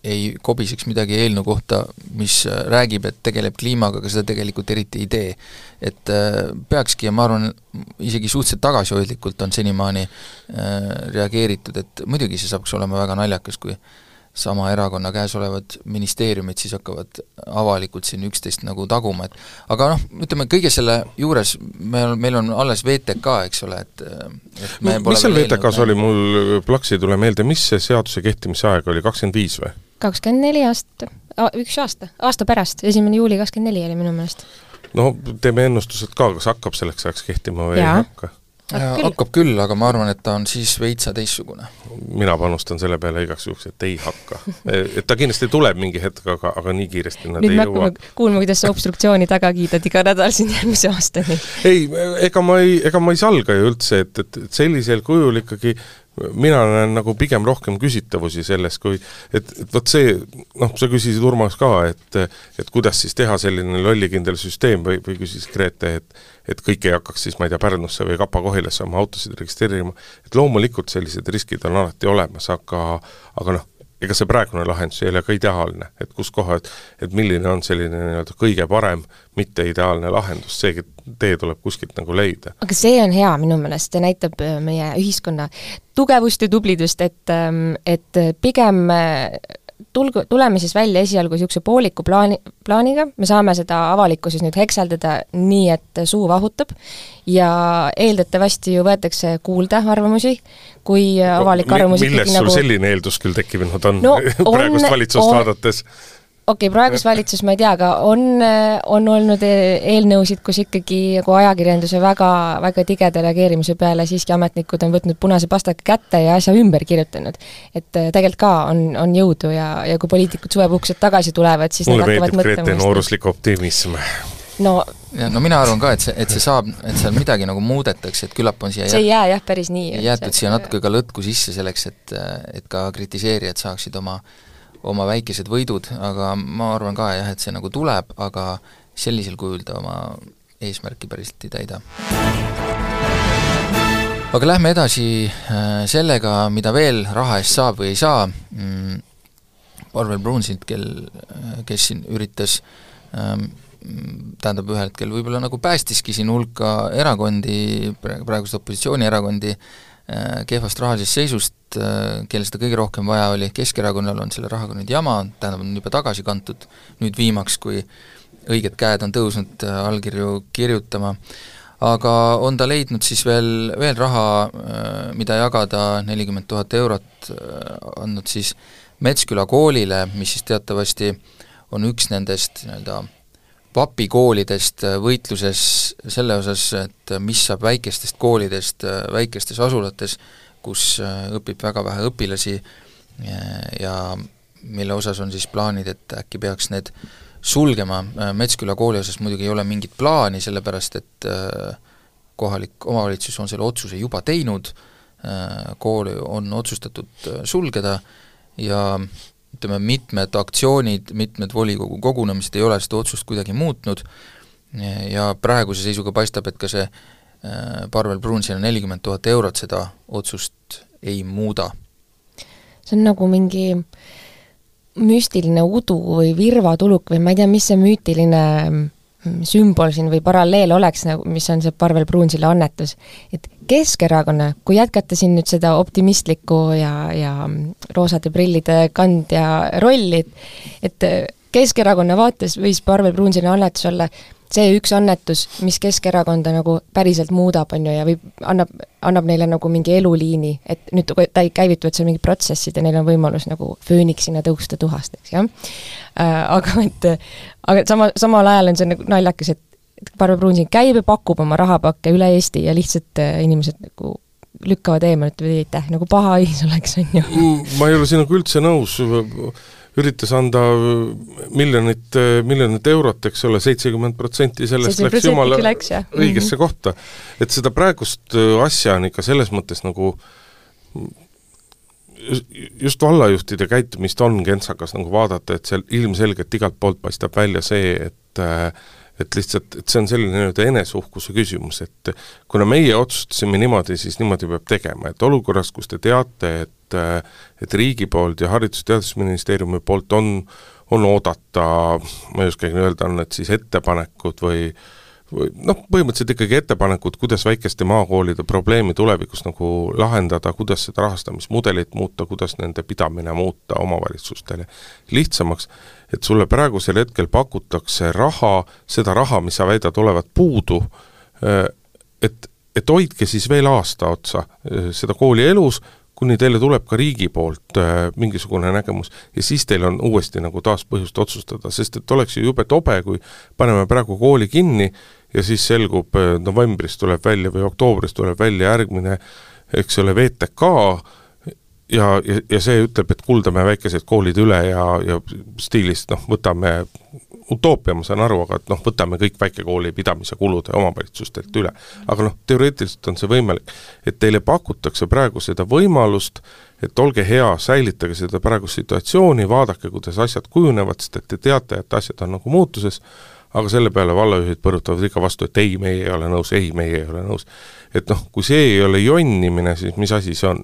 ei kobiseks midagi eelnõu kohta, mis äh, räägib, et tegeleb kliimaga, aga seda tegelikult eriti ei tee. et äh, peakski ja ma arvan, isegi suhteliselt tagasihoidlikult on senimaani äh, reageeritud, et muidugi see saaks olema väga naljakas, kui sama erakonna käes olevad ministeeriumid siis hakkavad avalikult siin üksteist nagu taguma, et aga noh, ütleme kõige selle juures meil, meil on alles VTK, eks ole, et, et me no, mis seal VTK-s oli, mul plaks ei tule meelde, mis see seaduse kehtimise aeg oli, kakskümmend viis või? kakskümmend neli aastat, üks aasta, aasta pärast, esimene juuli kakskümmend neli oli minu meelest. no teeme ennustused ka, kas hakkab selleks ajaks kehtima või ja. ei hakka? Küll. hakkab küll, aga ma arvan, et ta on siis veitsa teistsugune. mina panustan selle peale igaks juhuks, et ei hakka. et ta kindlasti tuleb mingi hetk, aga, aga nii kiiresti nad nüüd ei jõua. kuulma, kuidas sa obstruktsiooni taga kiidad iga nädal siin järgmise aastani. ei, ega ma ei, ega ma ei salga ju üldse, et, et, et sellisel kujul ikkagi mina näen nagu pigem rohkem küsitavusi selles, kui et, et vot see, noh, sa küsisid Urmas ka, et et kuidas siis teha selline lollikindel süsteem või, või küsis Grete, et et kõik ei hakkaks siis, ma ei tea, Pärnusse või Kapa-Kohilasse oma autosid registreerima, et loomulikult sellised riskid on alati olemas, aga aga noh, ega see praegune lahendus ei ole ka ideaalne, et kus koha, et et milline on selline nii-öelda kõige parem, mitte ideaalne lahendus, seegi tee tuleb kuskilt nagu leida. aga see on hea minu meelest, see näitab äh, meie ühiskonna tugevust ja tublidust, et, ähm, et pigem äh, tulgu, tuleme siis välja esialgu niisuguse pooliku plaani, plaaniga, me saame seda avalikkuses nüüd hekseldada nii, et suu vahutab, ja eeldatavasti ju võetakse kuulda arvamusi, kui avalik arvamus millest sul nagu... selline eeldus küll tekkinud on no, (laughs) praegust on, valitsust on, vaadates? Okei okay,, praegust valitsus ma ei tea, aga on, on olnud e-, eelnõusid, kus ikkagi nagu ajakirjanduse väga, väga tigeda reageerimise peale siiski ametnikud on võtnud punase pastaka kätte ja asja ümber kirjutanud. et äh, tegelikult ka on, on jõudu ja, ja kui poliitikud suvepuhkused tagasi tulevad, siis mulle meeldib Grete nooruslik optimism no ja no mina arvan ka, et see, et see saab, et seal midagi nagu muudetakse, et küllap on siia see ei jää jah, päris nii. jäetud siia natuke ka lõtku sisse selleks, et, et ka kritiseerijad saaksid oma äh, oma väikesed võidud, aga ma arvan ka jah, et see nagu tuleb, aga sellisel kujul ta oma eesmärki päriselt ei täida. aga lähme edasi sellega, mida veel raha eest saab või ei saa, mm, Parvel Brunsilt, kel, kes siin üritas ähm, tähendab, ühel hetkel võib-olla nagu päästiski siin hulka erakondi, praeguseid opositsioonierakondi äh, kehvast rahalisest seisust, äh, kellel seda kõige rohkem vaja oli, Keskerakonnal on selle rahaga nüüd jama, tähendab, on juba tagasi kantud, nüüd viimaks, kui õiged käed on tõusnud äh, allkirju kirjutama, aga on ta leidnud siis veel, veel raha, mida jagada, nelikümmend tuhat eurot, andnud siis Metsküla koolile, mis siis teatavasti on üks nendest nii-öelda vapikoolidest äh, võitluses selle osas, et äh, mis saab väikestest koolidest äh, väikestes asulates, kus õpib väga vähe õpilasi ja mille osas on siis plaanid, et äkki peaks need sulgema, Metsküla kooli osas muidugi ei ole mingit plaani, sellepärast et kohalik omavalitsus on selle otsuse juba teinud, kool on otsustatud sulgeda ja ütleme, mitmed aktsioonid, mitmed volikogu kogunemised ei ole seda otsust kuidagi muutnud ja praeguse seisuga paistab, et ka see äh, Parvel Pruunsile nelikümmend tuhat eurot seda otsust ei muuda. see on nagu mingi müstiline udu või virvatuluk või ma ei tea, mis see müütiline sümbol siin või paralleel oleks nagu, mis on see Parvel Pruunsilla annetus. et Keskerakonna, kui jätkata siin nüüd seda optimistlikku ja, ja roosade prillide kandja rolli, et et Keskerakonna vaates võis Parvel Pruunsilla annetus olla see üks annetus, mis Keskerakonda nagu päriselt muudab, on ju, ja võib, annab, annab neile nagu mingi eluliini, et nüüd ta käivituvad seal mingid protsessid ja neil on võimalus nagu fööniksina tõusta tuhast, eks jah äh,. Aga et, aga sama, samal ajal on see nagu naljakas, et et Barbe Brunsin käib ja pakub oma rahapakke üle Eesti ja lihtsalt äh, inimesed nagu lükkavad eemale, ütlevad ei aitäh, nagu paha hais oleks, on ju. ma ei ole sinuga üldse nõus üritas anda miljonit, miljonit eurot, eks ole, seitsekümmend protsenti sellest läks jumala läks, õigesse mm -hmm. kohta. et seda praegust asja on ikka selles mõttes nagu just vallajuhtide käitumist on kentsakas nagu vaadata, et seal ilmselgelt igalt poolt paistab välja see, et et lihtsalt, et see on selline nii-öelda eneseuhkuse küsimus, et kuna meie otsustasime niimoodi, siis niimoodi peab tegema, et olukorras, kus te teate, et et riigi poolt ja Haridus- ja Teadusministeeriumi poolt on, on oodata, ma ei oskagi öelda, on need siis ettepanekud või või noh, põhimõtteliselt ikkagi ettepanekud, kuidas väikeste maakoolide probleemi tulevikus nagu lahendada, kuidas seda rahastamismudelit muuta, kuidas nende pidamine muuta omavalitsustele lihtsamaks, et sulle praegusel hetkel pakutakse raha, seda raha, mis sa väidad olevat puudu, et, et hoidke siis veel aasta otsa seda kooli elus, kuni teile tuleb ka riigi poolt mingisugune nägemus ja siis teil on uuesti nagu taas põhjust otsustada, sest et oleks ju jube tobe, kui paneme praegu kooli kinni ja siis selgub, äh, novembris tuleb välja või oktoobris tuleb välja järgmine eks ole, VTK, ja, ja, ja see ütleb, et kuldame väikesed koolid üle ja, ja stiilis noh, võtame utoopia, ma saan aru, aga et noh, võtame kõik väikekooli pidamise kulud omavalitsustelt üle. aga noh, teoreetiliselt on see võimalik. et teile pakutakse praegu seda võimalust, et olge hea, säilitage seda praegust situatsiooni, vaadake, kuidas asjad kujunevad, sest et te teate, et asjad on nagu muutuses, aga selle peale vallajuhid põrutavad ikka vastu, et ei, meie ei ole nõus, ei, meie ei ole nõus. et noh, kui see ei ole jonnimine, siis mis asi see on?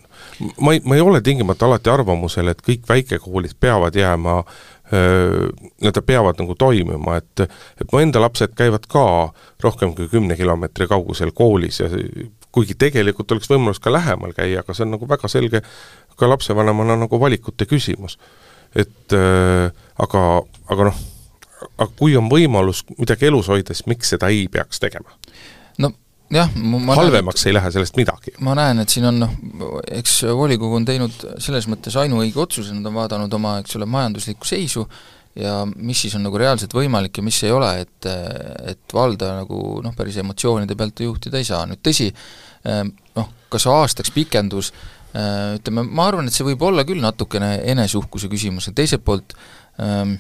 ma ei, ma ei ole tingimata alati arvamusel, et kõik väikekoolid peavad jääma nii-öelda peavad nagu toimima, et et mu enda lapsed käivad ka rohkem kui kümne kilomeetri kaugusel koolis ja kuigi tegelikult oleks võimalus ka lähemal käia, aga see on nagu väga selge ka lapsevanemana nagu valikute küsimus. et äh, aga, aga noh, aga kui on võimalus midagi elus hoida, siis miks seda ei peaks tegema? jah, ma halvemaks näen, ei lähe sellest midagi. ma näen, et siin on noh, eks volikogu on teinud selles mõttes ainuõige otsuse, nad on vaadanud oma, eks ole, majanduslikku seisu ja mis siis on nagu reaalselt võimalik ja mis ei ole, et et valda nagu noh, päris emotsioonide pealt juhtida ei saa, nüüd tõsi, noh, kas aastaks pikendus, ütleme, ma arvan, et see võib olla küll natukene eneseuhkuse küsimus ja teiselt poolt ähm,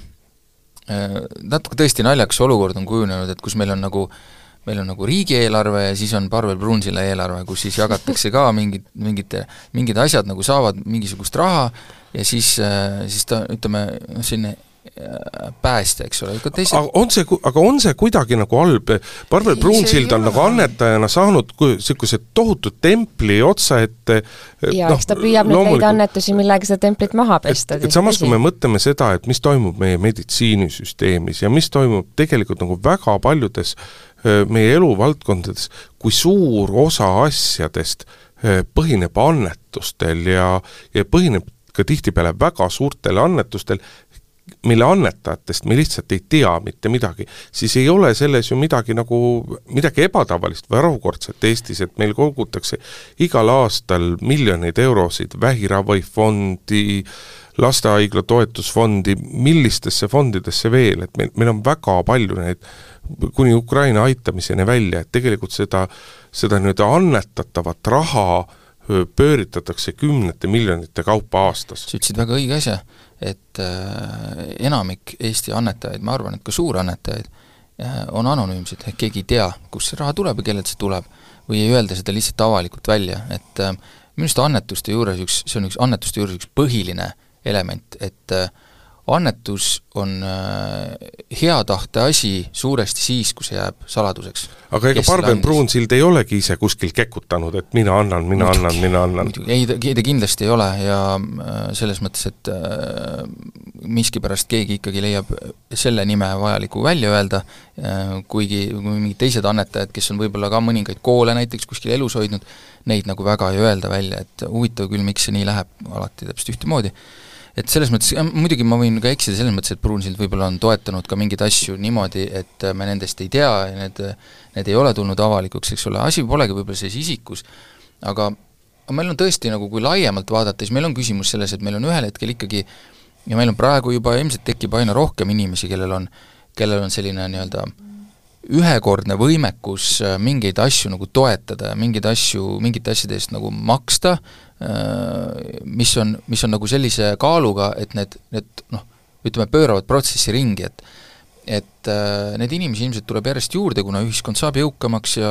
natuke tõesti naljakas olukord on kujunenud, et kus meil on nagu äh, meil on nagu riigieelarve ja siis on Parvel Pruunsilla eelarve, kus siis jagatakse ka mingid, mingid, mingid asjad nagu saavad mingisugust raha ja siis, siis ta, ütleme, noh selline päästja, eks ole, ka teised. Aga on see, aga on see kuidagi nagu halb, Parvel Pruunsild on nagu annetajana saanud niisuguse tohutu templi otsa ette jaa no,, eks ta püüab nüüd leida annetusi, millega seda templit maha pesta. et samas, kui me mõtleme seda, et mis toimub meie meditsiinisüsteemis ja mis toimub tegelikult nagu väga paljudes meie eluvaldkondades, kui suur osa asjadest põhineb annetustel ja, ja põhineb ka tihtipeale väga suurtel annetustel, mille annetajatest me lihtsalt ei tea mitte midagi, siis ei ole selles ju midagi nagu, midagi ebatavalist või harukordset Eestis, et meil kogutakse igal aastal miljoneid eurosid vähiravifondi, lastehaigla toetusfondi, millistesse fondidesse veel, et meil, meil on väga palju neid kuni Ukraina aitamiseni välja, et tegelikult seda, seda nii-öelda annetatavat raha pööritatakse kümnete miljonite kaupa aastas. sa ütlesid väga õige asja et äh, enamik Eesti annetajaid, ma arvan, et ka suurannetajaid, äh, on anonüümsed, ehk keegi ei tea, kust see raha tuleb ja kellelt see tuleb. või ei öelda seda lihtsalt avalikult välja, et äh, minu arust annetuste juures üks, see on üks annetuste juures üks põhiline element, et äh, annetus on äh, hea tahte asi suuresti siis, kui see jääb saladuseks. aga ega Parvel Pruunsild ei olegi ise kuskil kekutanud, et mina annan, mina muidugi, annan, mina annan? ei, ta, ta kindlasti ei ole ja äh, selles mõttes, et äh, miskipärast keegi ikkagi leiab selle nime vajaliku välja öelda kuigi kui mingid teised annetajad, kes on võib-olla ka mõningaid koole näiteks kuskil elus hoidnud, neid nagu väga ei öelda välja, et huvitav küll, miks see nii läheb, alati täpselt ühtemoodi et selles mõttes, muidugi ma võin ka eksida selles mõttes, et Pruunsild võib-olla on toetanud ka mingeid asju niimoodi, et me nendest ei tea ja need, need ei ole tulnud avalikuks, eks ole, asi polegi võib-olla selles isikus, aga meil on tõesti nagu, kui laiemalt vaadata, siis meil on küsimus selles, et meil on ühel hetkel ikkagi ja meil on praegu juba ilmselt tekib aina rohkem inimesi, kellel on, kellel on selline nii-öelda ühekordne võimekus mingeid asju nagu toetada ja mingeid asju, mingite asjade eest nagu maksta, Äh, mis on, mis on nagu sellise kaaluga, et need, need noh, ütleme, pööravad protsessi ringi, et et äh, neid inimesi ilmselt tuleb järjest juurde, kuna ühiskond saab jõukamaks ja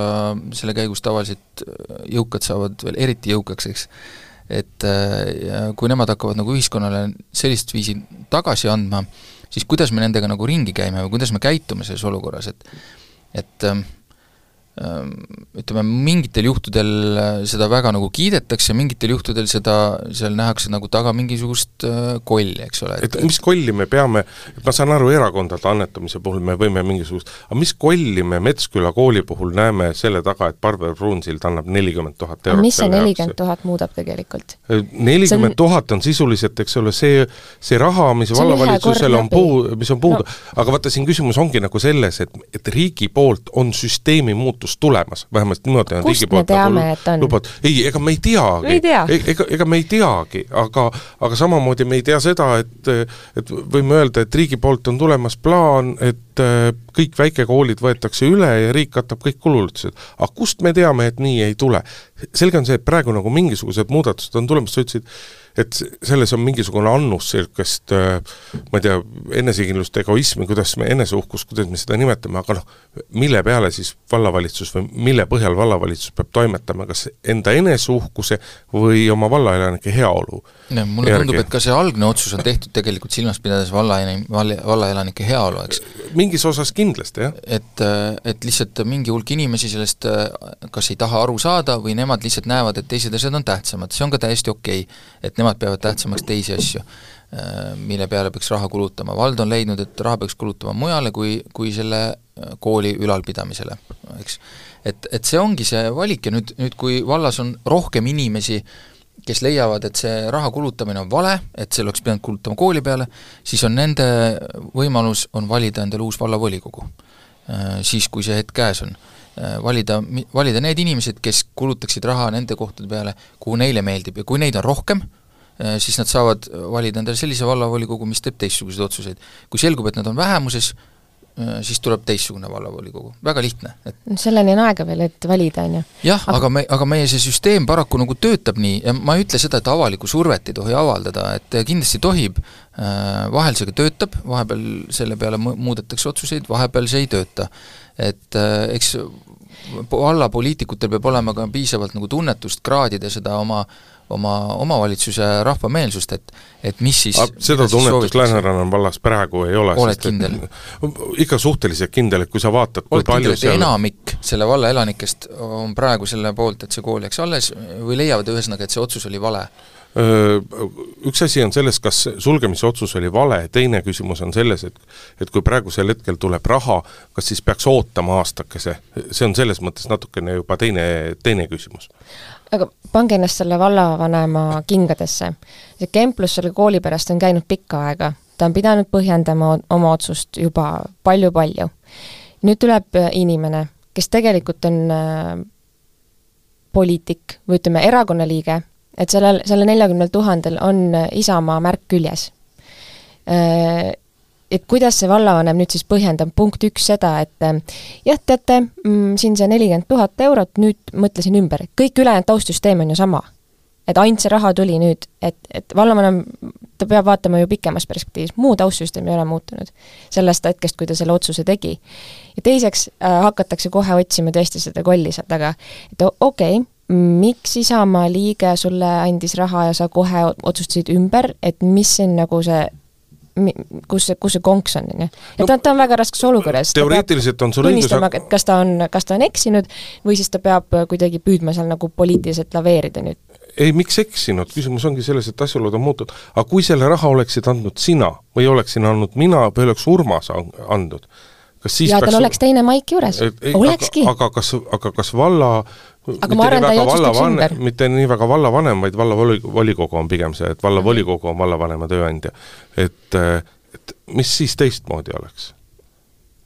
selle käigus tavaliselt äh, jõukad saavad veel eriti jõukaks, eks. et äh, kui nemad hakkavad nagu ühiskonnale sellist viisi tagasi andma, siis kuidas me nendega nagu ringi käime või kuidas me käitume selles olukorras, et et äh, ütleme, mingitel juhtudel äh, seda väga nagu kiidetakse, mingitel juhtudel seda, seal nähakse nagu taga mingisugust äh, kolli, eks ole. et mis kolli me peame, ma saan aru, erakondade annetamise puhul me võime mingisugust, aga mis kolli me Metsküla kooli puhul näeme selle taga, et Barber Pruunsild annab nelikümmend tuhat eurot mis see nelikümmend tuhat muudab tegelikult? Äh, nelikümmend tuhat on sisuliselt, eks ole, see, see raha, mis vallavalitsusel on puu, mis on puudu no., aga vaata, siin küsimus ongi nagu selles, et, et riigi poolt on süsteemi muutus muutus tulemas, vähemalt niimoodi on riigi poolt nagu lubad, ei, ega me ei teagi. E-, ega, ega me ei teagi, aga, aga samamoodi me ei tea seda, et et võime öelda, et riigi poolt on tulemas plaan, et äh, kõik väikekoolid võetakse üle ja riik katab kõik kulutused. aga kust me teame, et nii ei tule? selge on see, et praegu nagu mingisugused muudatused on tulemas, sa ütlesid, et selles on mingisugune annus niisugust äh, ma ei tea, enesekindlust, egoismi, kuidas me, eneseuhkust, kuidas me seda nimetame, aga noh, mille peale siis vallavalitsus või mille põhjal vallavalitsus peab toimetama, kas enda eneseuhkuse või oma vallaelanike heaolu no, mulle järgi. tundub, et ka see algne otsus on tehtud tegelikult silmas pidades valla, valla, vallaelanike heaolu, eks. mingis osas kindlasti, jah. et, et lihtsalt mingi hulk inimesi sellest kas ei taha aru saada või nemad lihtsalt näevad, et teised asjad on tähtsamad, see on ka täiesti okei okay.. et nemad peavad tähtsamaks teisi asju, äh, mille peale peaks raha kulutama. vald on leidnud, et raha peaks kulutama mujale kui, kui selle äh, kooli ülalpidamisele, eks. et, et see ongi see valik ja nüüd, nüüd kui vallas on rohkem inimesi, kes leiavad, et see raha kulutamine on vale, et selle oleks pidanud kulutama kooli peale, siis on nende võimalus, on valida endale uus vallavolikogu. Äh, siis, kui see hetk käes on valida, valida need inimesed, kes kulutaksid raha nende kohtade peale, kuhu neile meeldib ja kui neid on rohkem, siis nad saavad valida endale sellise vallavolikogu, mis teeb teistsuguseid otsuseid. kui selgub, et nad on vähemuses, äh, siis tuleb teistsugune vallavolikogu, väga lihtne, et selleni on aega veel, et valida, on ju. jah, aga me, aga meie see süsteem paraku nagu töötab nii ja ma ei ütle seda, et avalikku survet ei tohi avaldada, et kindlasti tohib, vahel see ka töötab, vahepeal selle peale muudetakse otsuseid, vahepeal see ei tööta et äh, eks vallapoliitikutel peab olema ka piisavalt nagu tunnetust kraadida seda oma, oma omavalitsuse rahva meelsust, et et mis siis seda tunnetust Lääneranna vallas praegu ei ole. oled kindel? ikka suhteliselt kindel, et kui sa vaatad, kui oled palju kindel, seal enamik selle valla elanikest on praegu selle poolt, et see kool jääks alles või leiavad ühesõnaga, et see otsus oli vale? Üks asi on selles, kas sulgemise otsus oli vale, teine küsimus on selles, et et kui praegusel hetkel tuleb raha, kas siis peaks ootama aastakese, see on selles mõttes natukene juba teine, teine küsimus. aga pange ennast selle vallavanema kingadesse. see kemplus selle kooli pärast on käinud pikka aega, ta on pidanud põhjendama oma otsust juba palju-palju. nüüd tuleb inimene, kes tegelikult on äh, poliitik või ütleme, erakonnaliige et sellel, sellel neljakümnel tuhandel on äh, Isamaa märk küljes. Äh, et kuidas see vallavanem nüüd siis põhjendab, punkt üks seda, et äh, jah, teate, mm, siin see nelikümmend tuhat eurot, nüüd mõtlesin ümber, kõik ülejäänud taustsüsteem on ju sama. et ainult see raha tuli nüüd, et, et vallavanem, ta peab vaatama ju pikemas perspektiivis, muu taustsüsteem ei ole muutunud sellest hetkest, kui ta selle otsuse tegi. ja teiseks äh, hakatakse kohe otsima tõesti seda kolli sealt taga, et okei okay,, miks Isamaa liige sulle andis raha ja sa kohe otsustasid ümber, et mis siin nagu see kus see, kus see konks on, on ju. et ta, ta on väga raskes olukorras. teoreetiliselt on sul õigus aga kas ta on, kas ta on eksinud või siis ta peab kuidagi püüdma seal nagu poliitiliselt laveerida nüüd. ei, miks eksinud, küsimus ongi selles, et asjaolud on muutunud. aga kui selle raha oleksid andnud sina või oleksin andnud mina või oleks Urmas andnud, kas siis ja tal oleks teine maik juures, olekski. aga kas, aga kas valla aga ma arvan, ta ei otsustaks ümber. mitte nii väga vallavanem, vaid vallavolikogu on pigem see, et vallavolikogu on vallavanema tööandja. et, et mis siis teistmoodi oleks?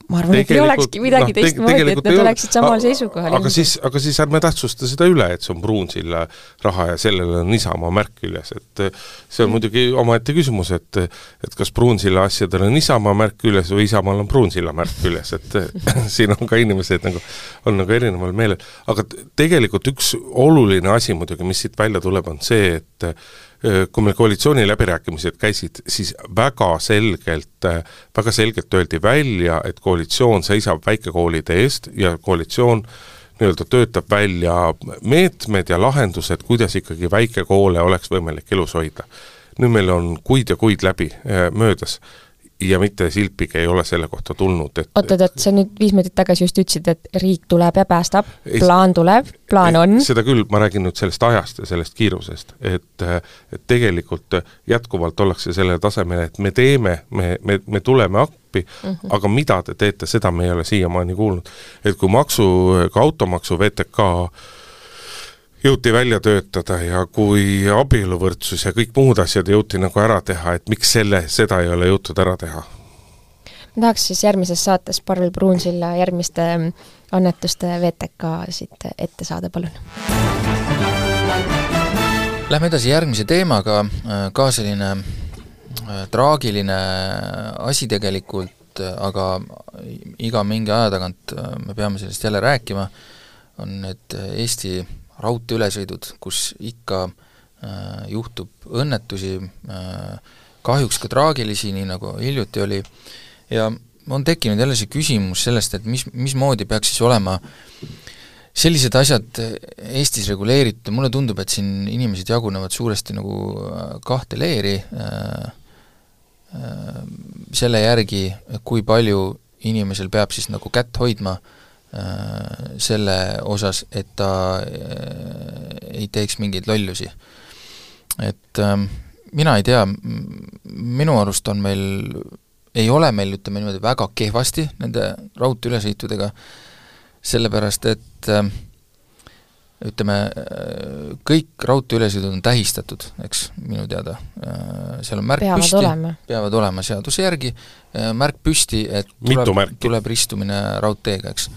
Ma arvan, et ei olekski midagi no, teistmoodi, et nad oleksid samal seisukohal. aga siis, aga siis ärme tähtsusta seda üle, et see on Pruunsilla raha ja sellel on Isamaa märk küljes, et see on mm. muidugi omaette küsimus, et et kas Pruunsilla asjadel on Isamaa märk küljes või Isamaal on Pruunsilla märk küljes, et (laughs) siin on ka inimesed nagu, on nagu erineval meelel. aga tegelikult üks oluline asi muidugi, mis siit välja tuleb, on see, et kui meil koalitsiooniläbirääkimised käisid, siis väga selgelt, väga selgelt öeldi välja, et koalitsioon seisab väikekoolide eest ja koalitsioon nii-öelda töötab välja meetmed ja lahendused, kuidas ikkagi väikekoole oleks võimalik elus hoida. nüüd meil on kuid ja kuid läbi möödas ja mitte silpigi ei ole selle kohta tulnud, et oot-oot, et sa nüüd viis minutit tagasi just ütlesid, et riik tuleb ja päästab, plaan tuleb, plaan on? seda küll, ma räägin nüüd sellest ajast ja sellest kiirusest, et et tegelikult jätkuvalt ollakse sellel tasemel, et me teeme, me, me, me tuleme appi mm, -hmm. aga mida te teete, seda me ei ole siiamaani kuulnud. et kui maksu, ka automaksu VTK jõuti välja töötada ja kui abieluvõrdsus ja kõik muud asjad jõuti nagu ära teha, et miks selle, seda ei ole jõutud ära teha? ma tahaks siis järgmises saates Parvel Pruunsilla järgmiste annetuste VTK-sid ette saada, palun. Lähme edasi järgmise teemaga, ka selline äh, traagiline asi tegelikult, aga iga mingi aja tagant äh, me peame sellest jälle rääkima, on need Eesti raudteeülesõidud, kus ikka äh, juhtub õnnetusi äh,, kahjuks ka traagilisi, nii nagu hiljuti oli, ja on tekkinud jälle see küsimus sellest, et mis, mismoodi peaks siis olema sellised asjad Eestis reguleeritud, mulle tundub, et siin inimesed jagunevad suuresti nagu äh, kahte leeri äh, äh, selle järgi, kui palju inimesel peab siis nagu kätt hoidma äh, selle osas, et ta äh, ei teeks mingeid lollusi. et ähm, mina ei tea, minu arust on meil, ei ole meil, ütleme niimoodi, väga kehvasti nende raudteeülesõitudega, sellepärast et äh, ütleme, kõik raudteeülesõidud on tähistatud, eks, minu teada. seal on märk peavad püsti, olema. peavad olema seaduse järgi, märk püsti, et tuleb, tuleb ristumine raudteega, eks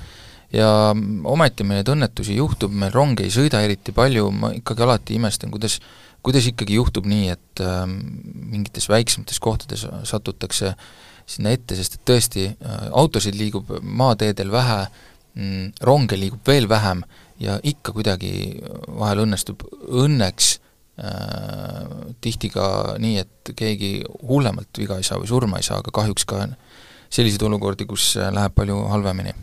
ja ometi meil neid õnnetusi juhtub, meil ronge ei sõida eriti palju, ma ikkagi alati imestan, kuidas kuidas ikkagi juhtub nii, et äh, mingites väiksemates kohtades satutakse sinna ette, sest et tõesti äh,, autosid liigub maateedel vähe mm,, ronge liigub veel vähem ja ikka kuidagi vahel õnnestub õnneks äh, tihti ka nii, et keegi hullemalt viga ei saa või surma ei saa, aga kahjuks ka selliseid olukordi, kus läheb palju halvemini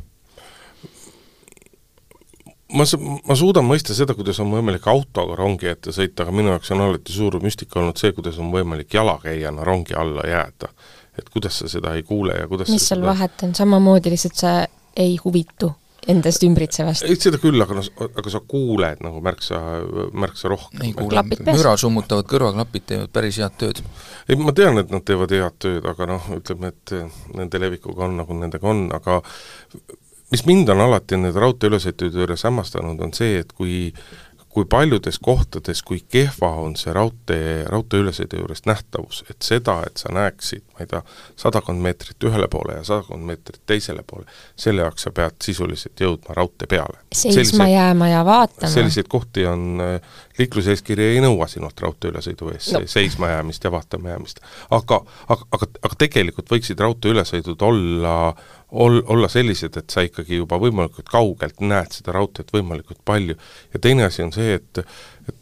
ma, ma suudan mõista seda, kuidas on võimalik autoga rongi ette sõita, aga minu jaoks on alati suur müstika olnud see, kuidas on võimalik jalakäijana rongi alla jääda. et kuidas sa seda ei kuule ja kuidas mis seal seda... vahet on, samamoodi lihtsalt sa ei huvitu endast ümbritsevast? ei, seda küll, aga noh, aga sa kuuled nagu märksa, märksa rohkem. ei kuule, müra summutavad kõrvaklapid teevad päris head tööd. ei, ma tean, et nad teevad head tööd, aga noh, ütleme, et nende levikuga on, nagu nendega on, aga mis mind on alati nende raudteeülesõitude juures hämmastanud, on see, et kui kui paljudes kohtades, kui kehva on see raudtee, raudteeülesõidu juures nähtavus, et seda, et sa näeksid, ma ei tea, sadakond meetrit ühele poole ja sadakond meetrit teisele poole, selle jaoks sa pead sisuliselt jõudma raudtee peale. seisma jääma ja vaatama. selliseid kohti on, äh, liikluseeskiri ei nõua sinult raudteeülesõidu ees no. seisma jäämist ja vaatama jäämist. aga, aga, aga, aga tegelikult võiksid raudteeülesõidud olla ol-, olla sellised, et sa ikkagi juba võimalikult kaugelt näed seda raudteed võimalikult palju. ja teine asi on see, et et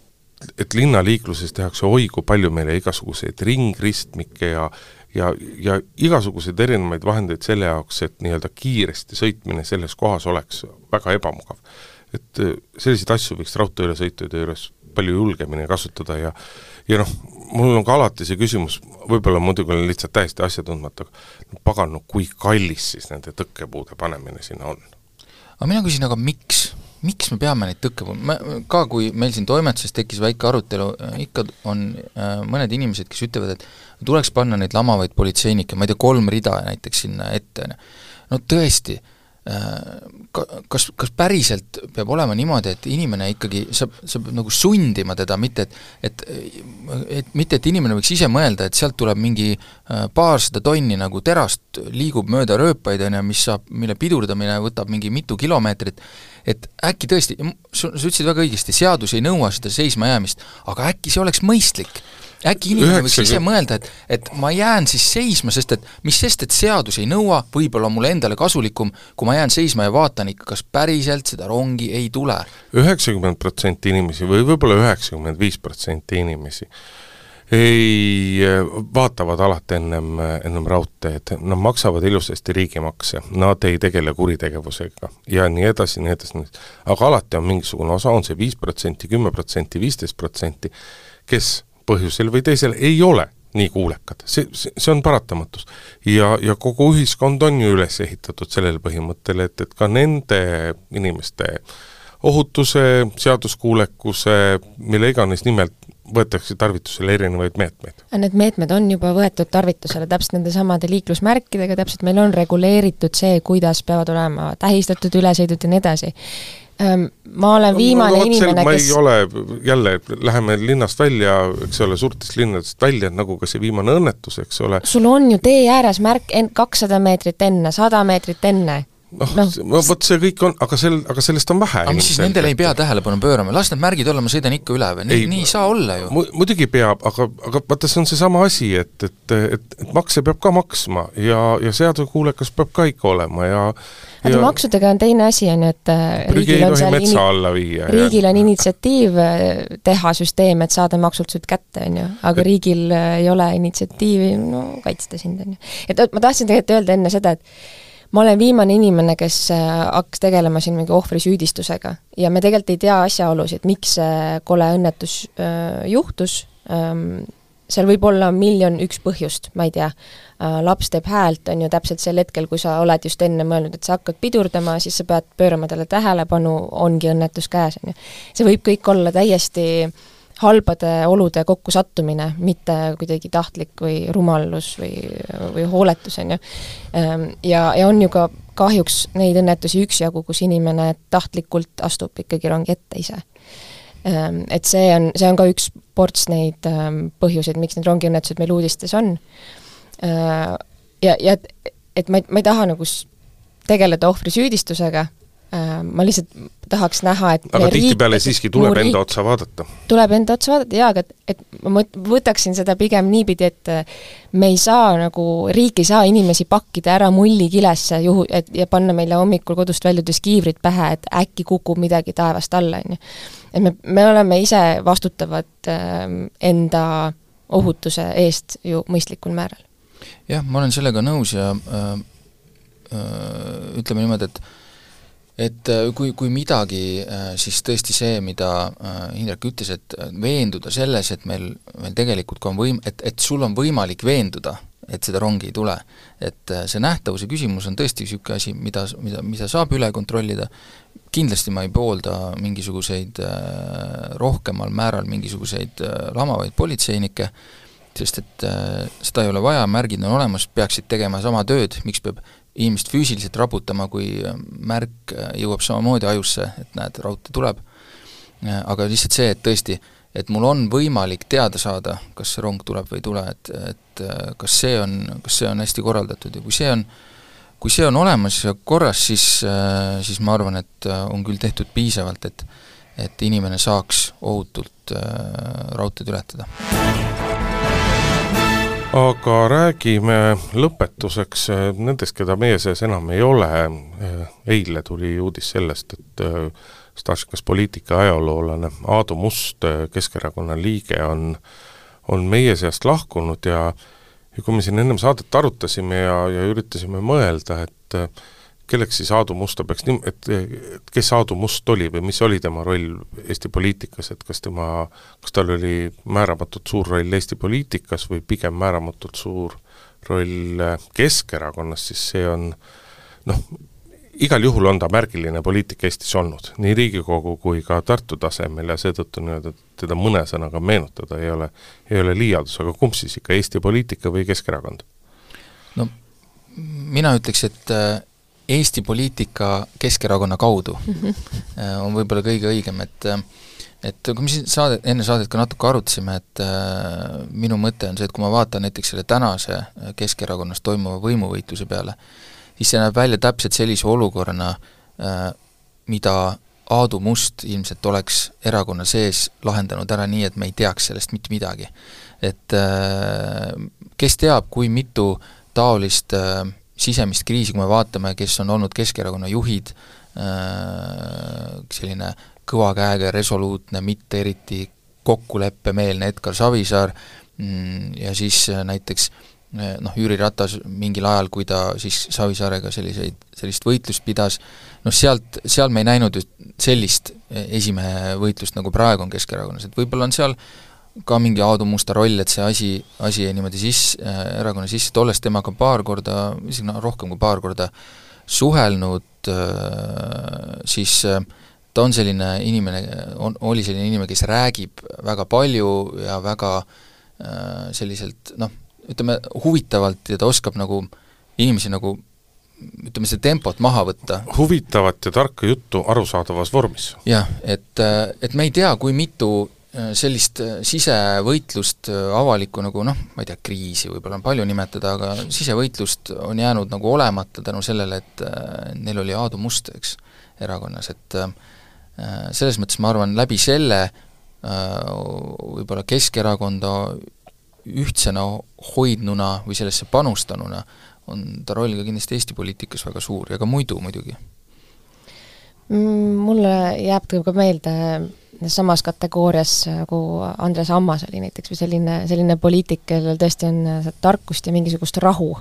et linnaliikluses tehakse oi kui palju meile igasuguseid ringristmikke ja ja, ja igasuguseid erinevaid vahendeid selle jaoks, et nii-öelda kiiresti sõitmine selles kohas oleks väga ebamugav. et selliseid asju võiks raudteeülesõitude juures palju julgemini kasutada ja ja noh, mul on ka alati see küsimus, võib-olla muidugi olen lihtsalt täiesti asjatundmatu, aga pagan, no kui kallis siis nende tõkkepuude panemine sinna on? aga mina küsin, aga miks? miks me peame neid tõkkepuud-, me ka, kui meil siin toimetuses tekkis väike arutelu, ikka on äh, mõned inimesed, kes ütlevad, et tuleks panna neid lamavaid politseinikke, ma ei tea, kolm rida näiteks sinna ette, on ju. no tõesti äh,, kas, kas päriselt peab olema niimoodi, et inimene ikkagi, sa, sa pead nagu sundima teda, mitte et et et mitte, et inimene võiks ise mõelda, et sealt tuleb mingi äh, paarsada tonni nagu terast, liigub mööda rööpaid, on ju, mis saab, mille pidurdamine võtab mingi mitu kilomeetrit, et äkki tõesti, sa, sa ütlesid väga õigesti, seadus ei nõua seda seismajäämist, aga äkki see oleks mõistlik äkki inimene võiks ise mõelda, et, et ma jään siis seisma, sest et mis sest, et seadus ei nõua, võib-olla mulle endale kasulikum, kui ma jään seisma ja vaatan ikka, kas päriselt seda rongi ei tule. üheksakümmend protsenti inimesi või võib-olla üheksakümmend viis protsenti inimesi ei, vaatavad alati ennem, ennem raudteed, nad maksavad ilusasti riigimakse, nad ei tegele kuritegevusega ja nii edasi, nii edasi. aga alati on mingisugune osa, on see viis protsenti, kümme protsenti, viisteist protsenti, kes põhjusel või teisel ei ole nii kuulekad, see, see, see on paratamatus. ja, ja kogu ühiskond on ju üles ehitatud sellele põhimõttele, et, et ka nende inimeste ohutuse, seaduskuulekuse, mille iganes nimelt võetakse tarvitusele erinevaid meetmeid. Need meetmed on juba võetud tarvitusele täpselt nendesamade liiklusmärkidega, täpselt meil on reguleeritud see, kuidas peavad olema tähistatud ülesõidud ja nii edasi ma olen viimane no, no, inimene, kes ma ei ole, jälle, läheme linnast välja, eks ole, suurtest linnadest välja, nagu ka see viimane õnnetus, eks ole. sul on ju tee ääres märk en-, kakssada meetrit enne, sada meetrit enne noh no, no, vot see kõik on, aga sel, aga sellest on vähe. aga mis siis nendele ei pea tähelepanu pöörama, las need märgid olla, ma sõidan ikka üle või, nii, nii ei saa olla ju mu,. muidugi peab, aga, aga vaata, see on seesama asi, et, et, et, et makse peab ka maksma ja, ja seaduskuulekas peab ka ikka olema ja aga ja... maksudega on teine asi, on ju, et äh, riigil on seal metsa alla viia. riigil on initsiatiiv äh, teha süsteem, et saada maksult sult kätte, on ju, aga et... riigil äh, ei ole initsiatiivi, no kaitsta sind, on ju. et ma tahtsin tegelikult öelda enne seda, et ma olen viimane inimene, kes äh, hakkas tegelema siin mingi ohvri süüdistusega ja me tegelikult ei tea asjaolusid, miks see kole õnnetus äh, juhtus ähm,, seal võib olla miljon üks põhjust, ma ei tea äh,, laps teeb häält, on ju, täpselt sel hetkel, kui sa oled just enne mõelnud, et sa hakkad pidurdama, siis sa pead pöörama talle tähelepanu, ongi õnnetus käes, on ju. see võib kõik olla täiesti äh, halbade olude kokkusattumine, mitte kuidagi tahtlik või rumalus või, või hooletus, on ju. Ehm, ja, ja on ju ka kahjuks neid õnnetusi üksjagu, kus inimene tahtlikult astub ikkagi rongi ette ise. Ehm, et see on, see on ka üks ports neid ehm, põhjuseid, miks need rongiõnnetused meil uudistes on. Ja, ja et, et ma ei, ma ei taha nagu tegeleda ohvri süüdistusega, ma lihtsalt tahaks näha, et aga tihtipeale siiski tuleb riik, enda otsa vaadata? tuleb enda otsa vaadata jaa, aga et, et ma võtaksin seda pigem niipidi, et äh, me ei saa nagu, riik ei saa inimesi pakkida ära mullikilesse juhu, et ja panna meile hommikul kodust väljudes kiivrid pähe, et äkki kukub midagi taevast alla, on ju. et me, me oleme ise vastutavad äh, enda ohutuse eest ju mõistlikul määral. jah, ma olen sellega nõus ja äh, äh, ütleme niimoodi, et et äh, kui, kui midagi, äh, siis tõesti see, mida äh, Indrek ütles, et veenduda selles, et meil, meil tegelikult ka on võim-, et, et sul on võimalik veenduda, et seda rongi ei tule. et see nähtavuse küsimus on tõesti niisugune asi, mida, mida, mida saab üle kontrollida, kindlasti ma ei poolda mingisuguseid rohkemal määral mingisuguseid lamavaid politseinikke, sest et seda ei ole vaja, märgid on olemas, peaksid tegema sama tööd, miks peab inimest füüsiliselt raputama, kui märk jõuab samamoodi ajusse, et näed, raudtee tuleb, aga lihtsalt see, et tõesti, et mul on võimalik teada saada, kas see rong tuleb või ei tule, et, et kas see on, kas see on hästi korraldatud ja kui see on, kui see on olemas ja korras, siis, siis ma arvan, et on küll tehtud piisavalt, et et inimene saaks ohutult raudteed ületada aga räägime lõpetuseks äh, nendest, keda meie seas enam ei ole. Äh, eile tuli uudis sellest, et äh, Staškas poliitika ajaloolane Aadu Must, Keskerakonna liige, on, on meie seast lahkunud ja ja kui me siin ennem saadet arutasime ja, ja üritasime mõelda, et kelleks siis Aadu Musta peaks nim-, et kes Aadu Must oli või mis oli tema roll Eesti poliitikas, et kas tema, kas tal oli määramatult suur roll Eesti poliitikas või pigem määramatult suur roll Keskerakonnas, siis see on noh, igal juhul on ta märgiline poliitik Eestis olnud, nii Riigikogu kui ka Tartu tasemel ja seetõttu nii-öelda teda mõne sõnaga meenutada ei ole, ei ole liialdus, aga kumb siis ikka, Eesti poliitika või Keskerakond? no mina ütleks, et Eesti poliitika Keskerakonna kaudu mm -hmm. on võib-olla kõige õigem, et et kui me siin saadet, enne saadet ka natuke arutasime, et äh, minu mõte on see, et kui ma vaatan näiteks selle tänase Keskerakonnas toimuva võimuvõitluse peale, siis see näeb välja täpselt sellise olukorrana äh,, mida Aadu Must ilmselt oleks erakonna sees lahendanud ära nii, et me ei teaks sellest mitte midagi. et äh, kes teab, kui mitu taolist äh, sisemist kriisi, kui me vaatame, kes on olnud Keskerakonna juhid, äh, selline kõva käega ja resoluutne, mitte eriti kokkuleppemeelne Edgar Savisaar mm, ja siis äh, näiteks äh, noh, Jüri Ratas mingil ajal, kui ta siis Savisaarega selliseid, sellist võitlust pidas, noh sealt, seal me ei näinud just sellist esimehe võitlust, nagu praegu on Keskerakonnas, et võib-olla on seal ka mingi Aadu Musta roll, et see asi, asi jäi niimoodi sisse äh,, erakonna sisse, et olles temaga paar korda, isegi noh, rohkem kui paar korda suhelnud äh,, siis äh, ta on selline inimene, on, oli selline inimene, kes räägib väga palju ja väga äh, selliselt noh, ütleme huvitavalt ja ta oskab nagu inimesi nagu ütleme, seda tempot maha võtta. huvitavat ja tarka juttu arusaadavas vormis. jah, et, äh, et me ei tea, kui mitu sellist äh, sisevõitlust, äh, avalikku nagu noh, ma ei tea, kriisi võib-olla on palju nimetada, aga sisevõitlust on jäänud nagu olemata tänu sellele, et neil oli Aadu Must, eks, erakonnas, et selles mõttes ma arvan, läbi selle võib-olla Keskerakonda ühtsena hoidnuna või sellesse panustanuna on ta roll ka kindlasti Eesti poliitikas väga suur ja ka muidu muidugi. Mm, mulle jääb ka meelde samas kategoorias nagu Andres Ammas oli näiteks või selline, selline poliitik, kellel tõesti on äh, tarkust ja mingisugust rahu,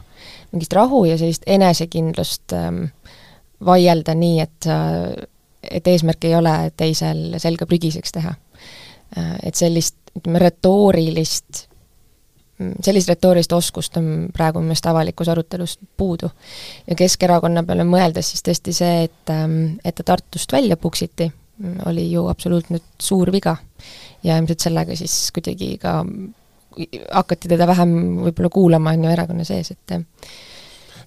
mingit rahu ja sellist enesekindlust ähm, vaielda nii, et äh, et eesmärk ei ole teisel selga prügiseks teha äh,. Et sellist, ütleme, retoorilist, mm, sellist retoorilist oskust on praegu minu meelest avalikus arutelus puudu. ja Keskerakonna peale mõeldes siis tõesti see, et, ähm, et ta Tartust välja puksiti oli ju absoluutselt suur viga. ja ilmselt sellega siis kuidagi ka hakati teda vähem võib-olla kuulama, on ju, erakonna sees, et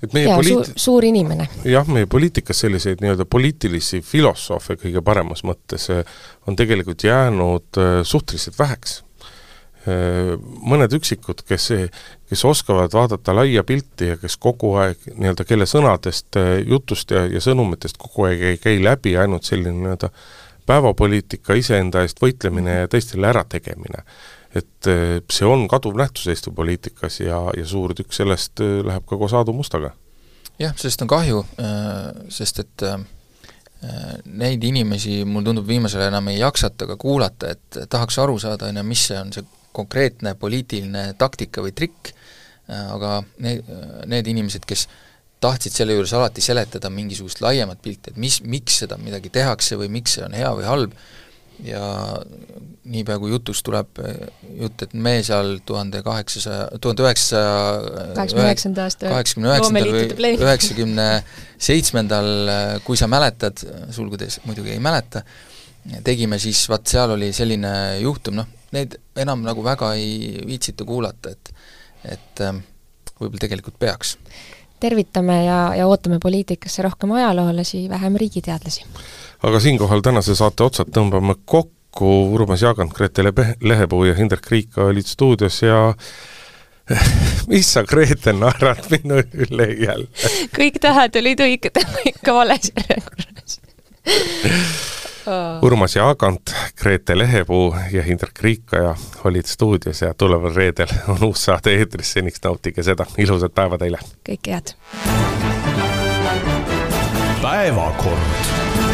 et meie jaa, suur, suur inimene. jah, meie poliitikas selliseid nii-öelda poliitilisi filosoofe kõige paremas mõttes eh, on tegelikult jäänud eh, suhteliselt väheks. Eh, mõned üksikud, kes, kes oskavad vaadata laia pilti ja kes kogu aeg nii-öelda, kelle sõnadest, jutust ja, ja sõnumitest kogu aeg ei käi läbi ainult selline nii-öelda päevapoliitika, iseenda eest võitlemine ja teistele ärategemine. et eh, see on kaduv nähtus Eesti poliitikas ja, ja suur tükk sellest läheb ka koos Aadu Mustaga. jah, sellest on kahju, sest et neid inimesi, mulle tundub, viimasel ajal enam ei jaksata ka kuulata, et tahaks aru saada, on ju, mis see on, see konkreetne poliitiline taktika või trikk, aga need, need inimesed, kes tahtsid selle juures alati seletada mingisugust laiemat pilti, et mis, miks seda midagi tehakse või miks see on hea või halb, ja niipea, kui jutus tuleb jutt, et me seal tuhande kaheksasaja, tuhande üheksasaja kaheksakümne üheksanda aasta kaheksakümne üheksandal või üheksakümne seitsmendal, kui sa mäletad, sulgudes muidugi ei mäleta, tegime, siis vaat seal oli selline juhtum, noh, neid enam nagu väga ei viitsita kuulata, et et võib-olla tegelikult peaks tervitame ja, ja ootame poliitikasse rohkem ajaloolasi, vähem riigiteadlasi. aga siinkohal tänase saate otsad tõmbame kokku, Urmas Jaagant, Grete Lebe, Lehepuu ja Hindrek Riik olid stuudios ja (laughs) mis sa, Grete, naerad minu üle jälle? kõik tähed olid õiged, ikka vales järjekorras (laughs) Urmas Jaagant, Grete Lehepuu ja Hindrek Riikaja olid stuudios ja tuleval reedel on uus saade eetris, seniks nautige seda, ilusat päeva teile! kõike head! päevakord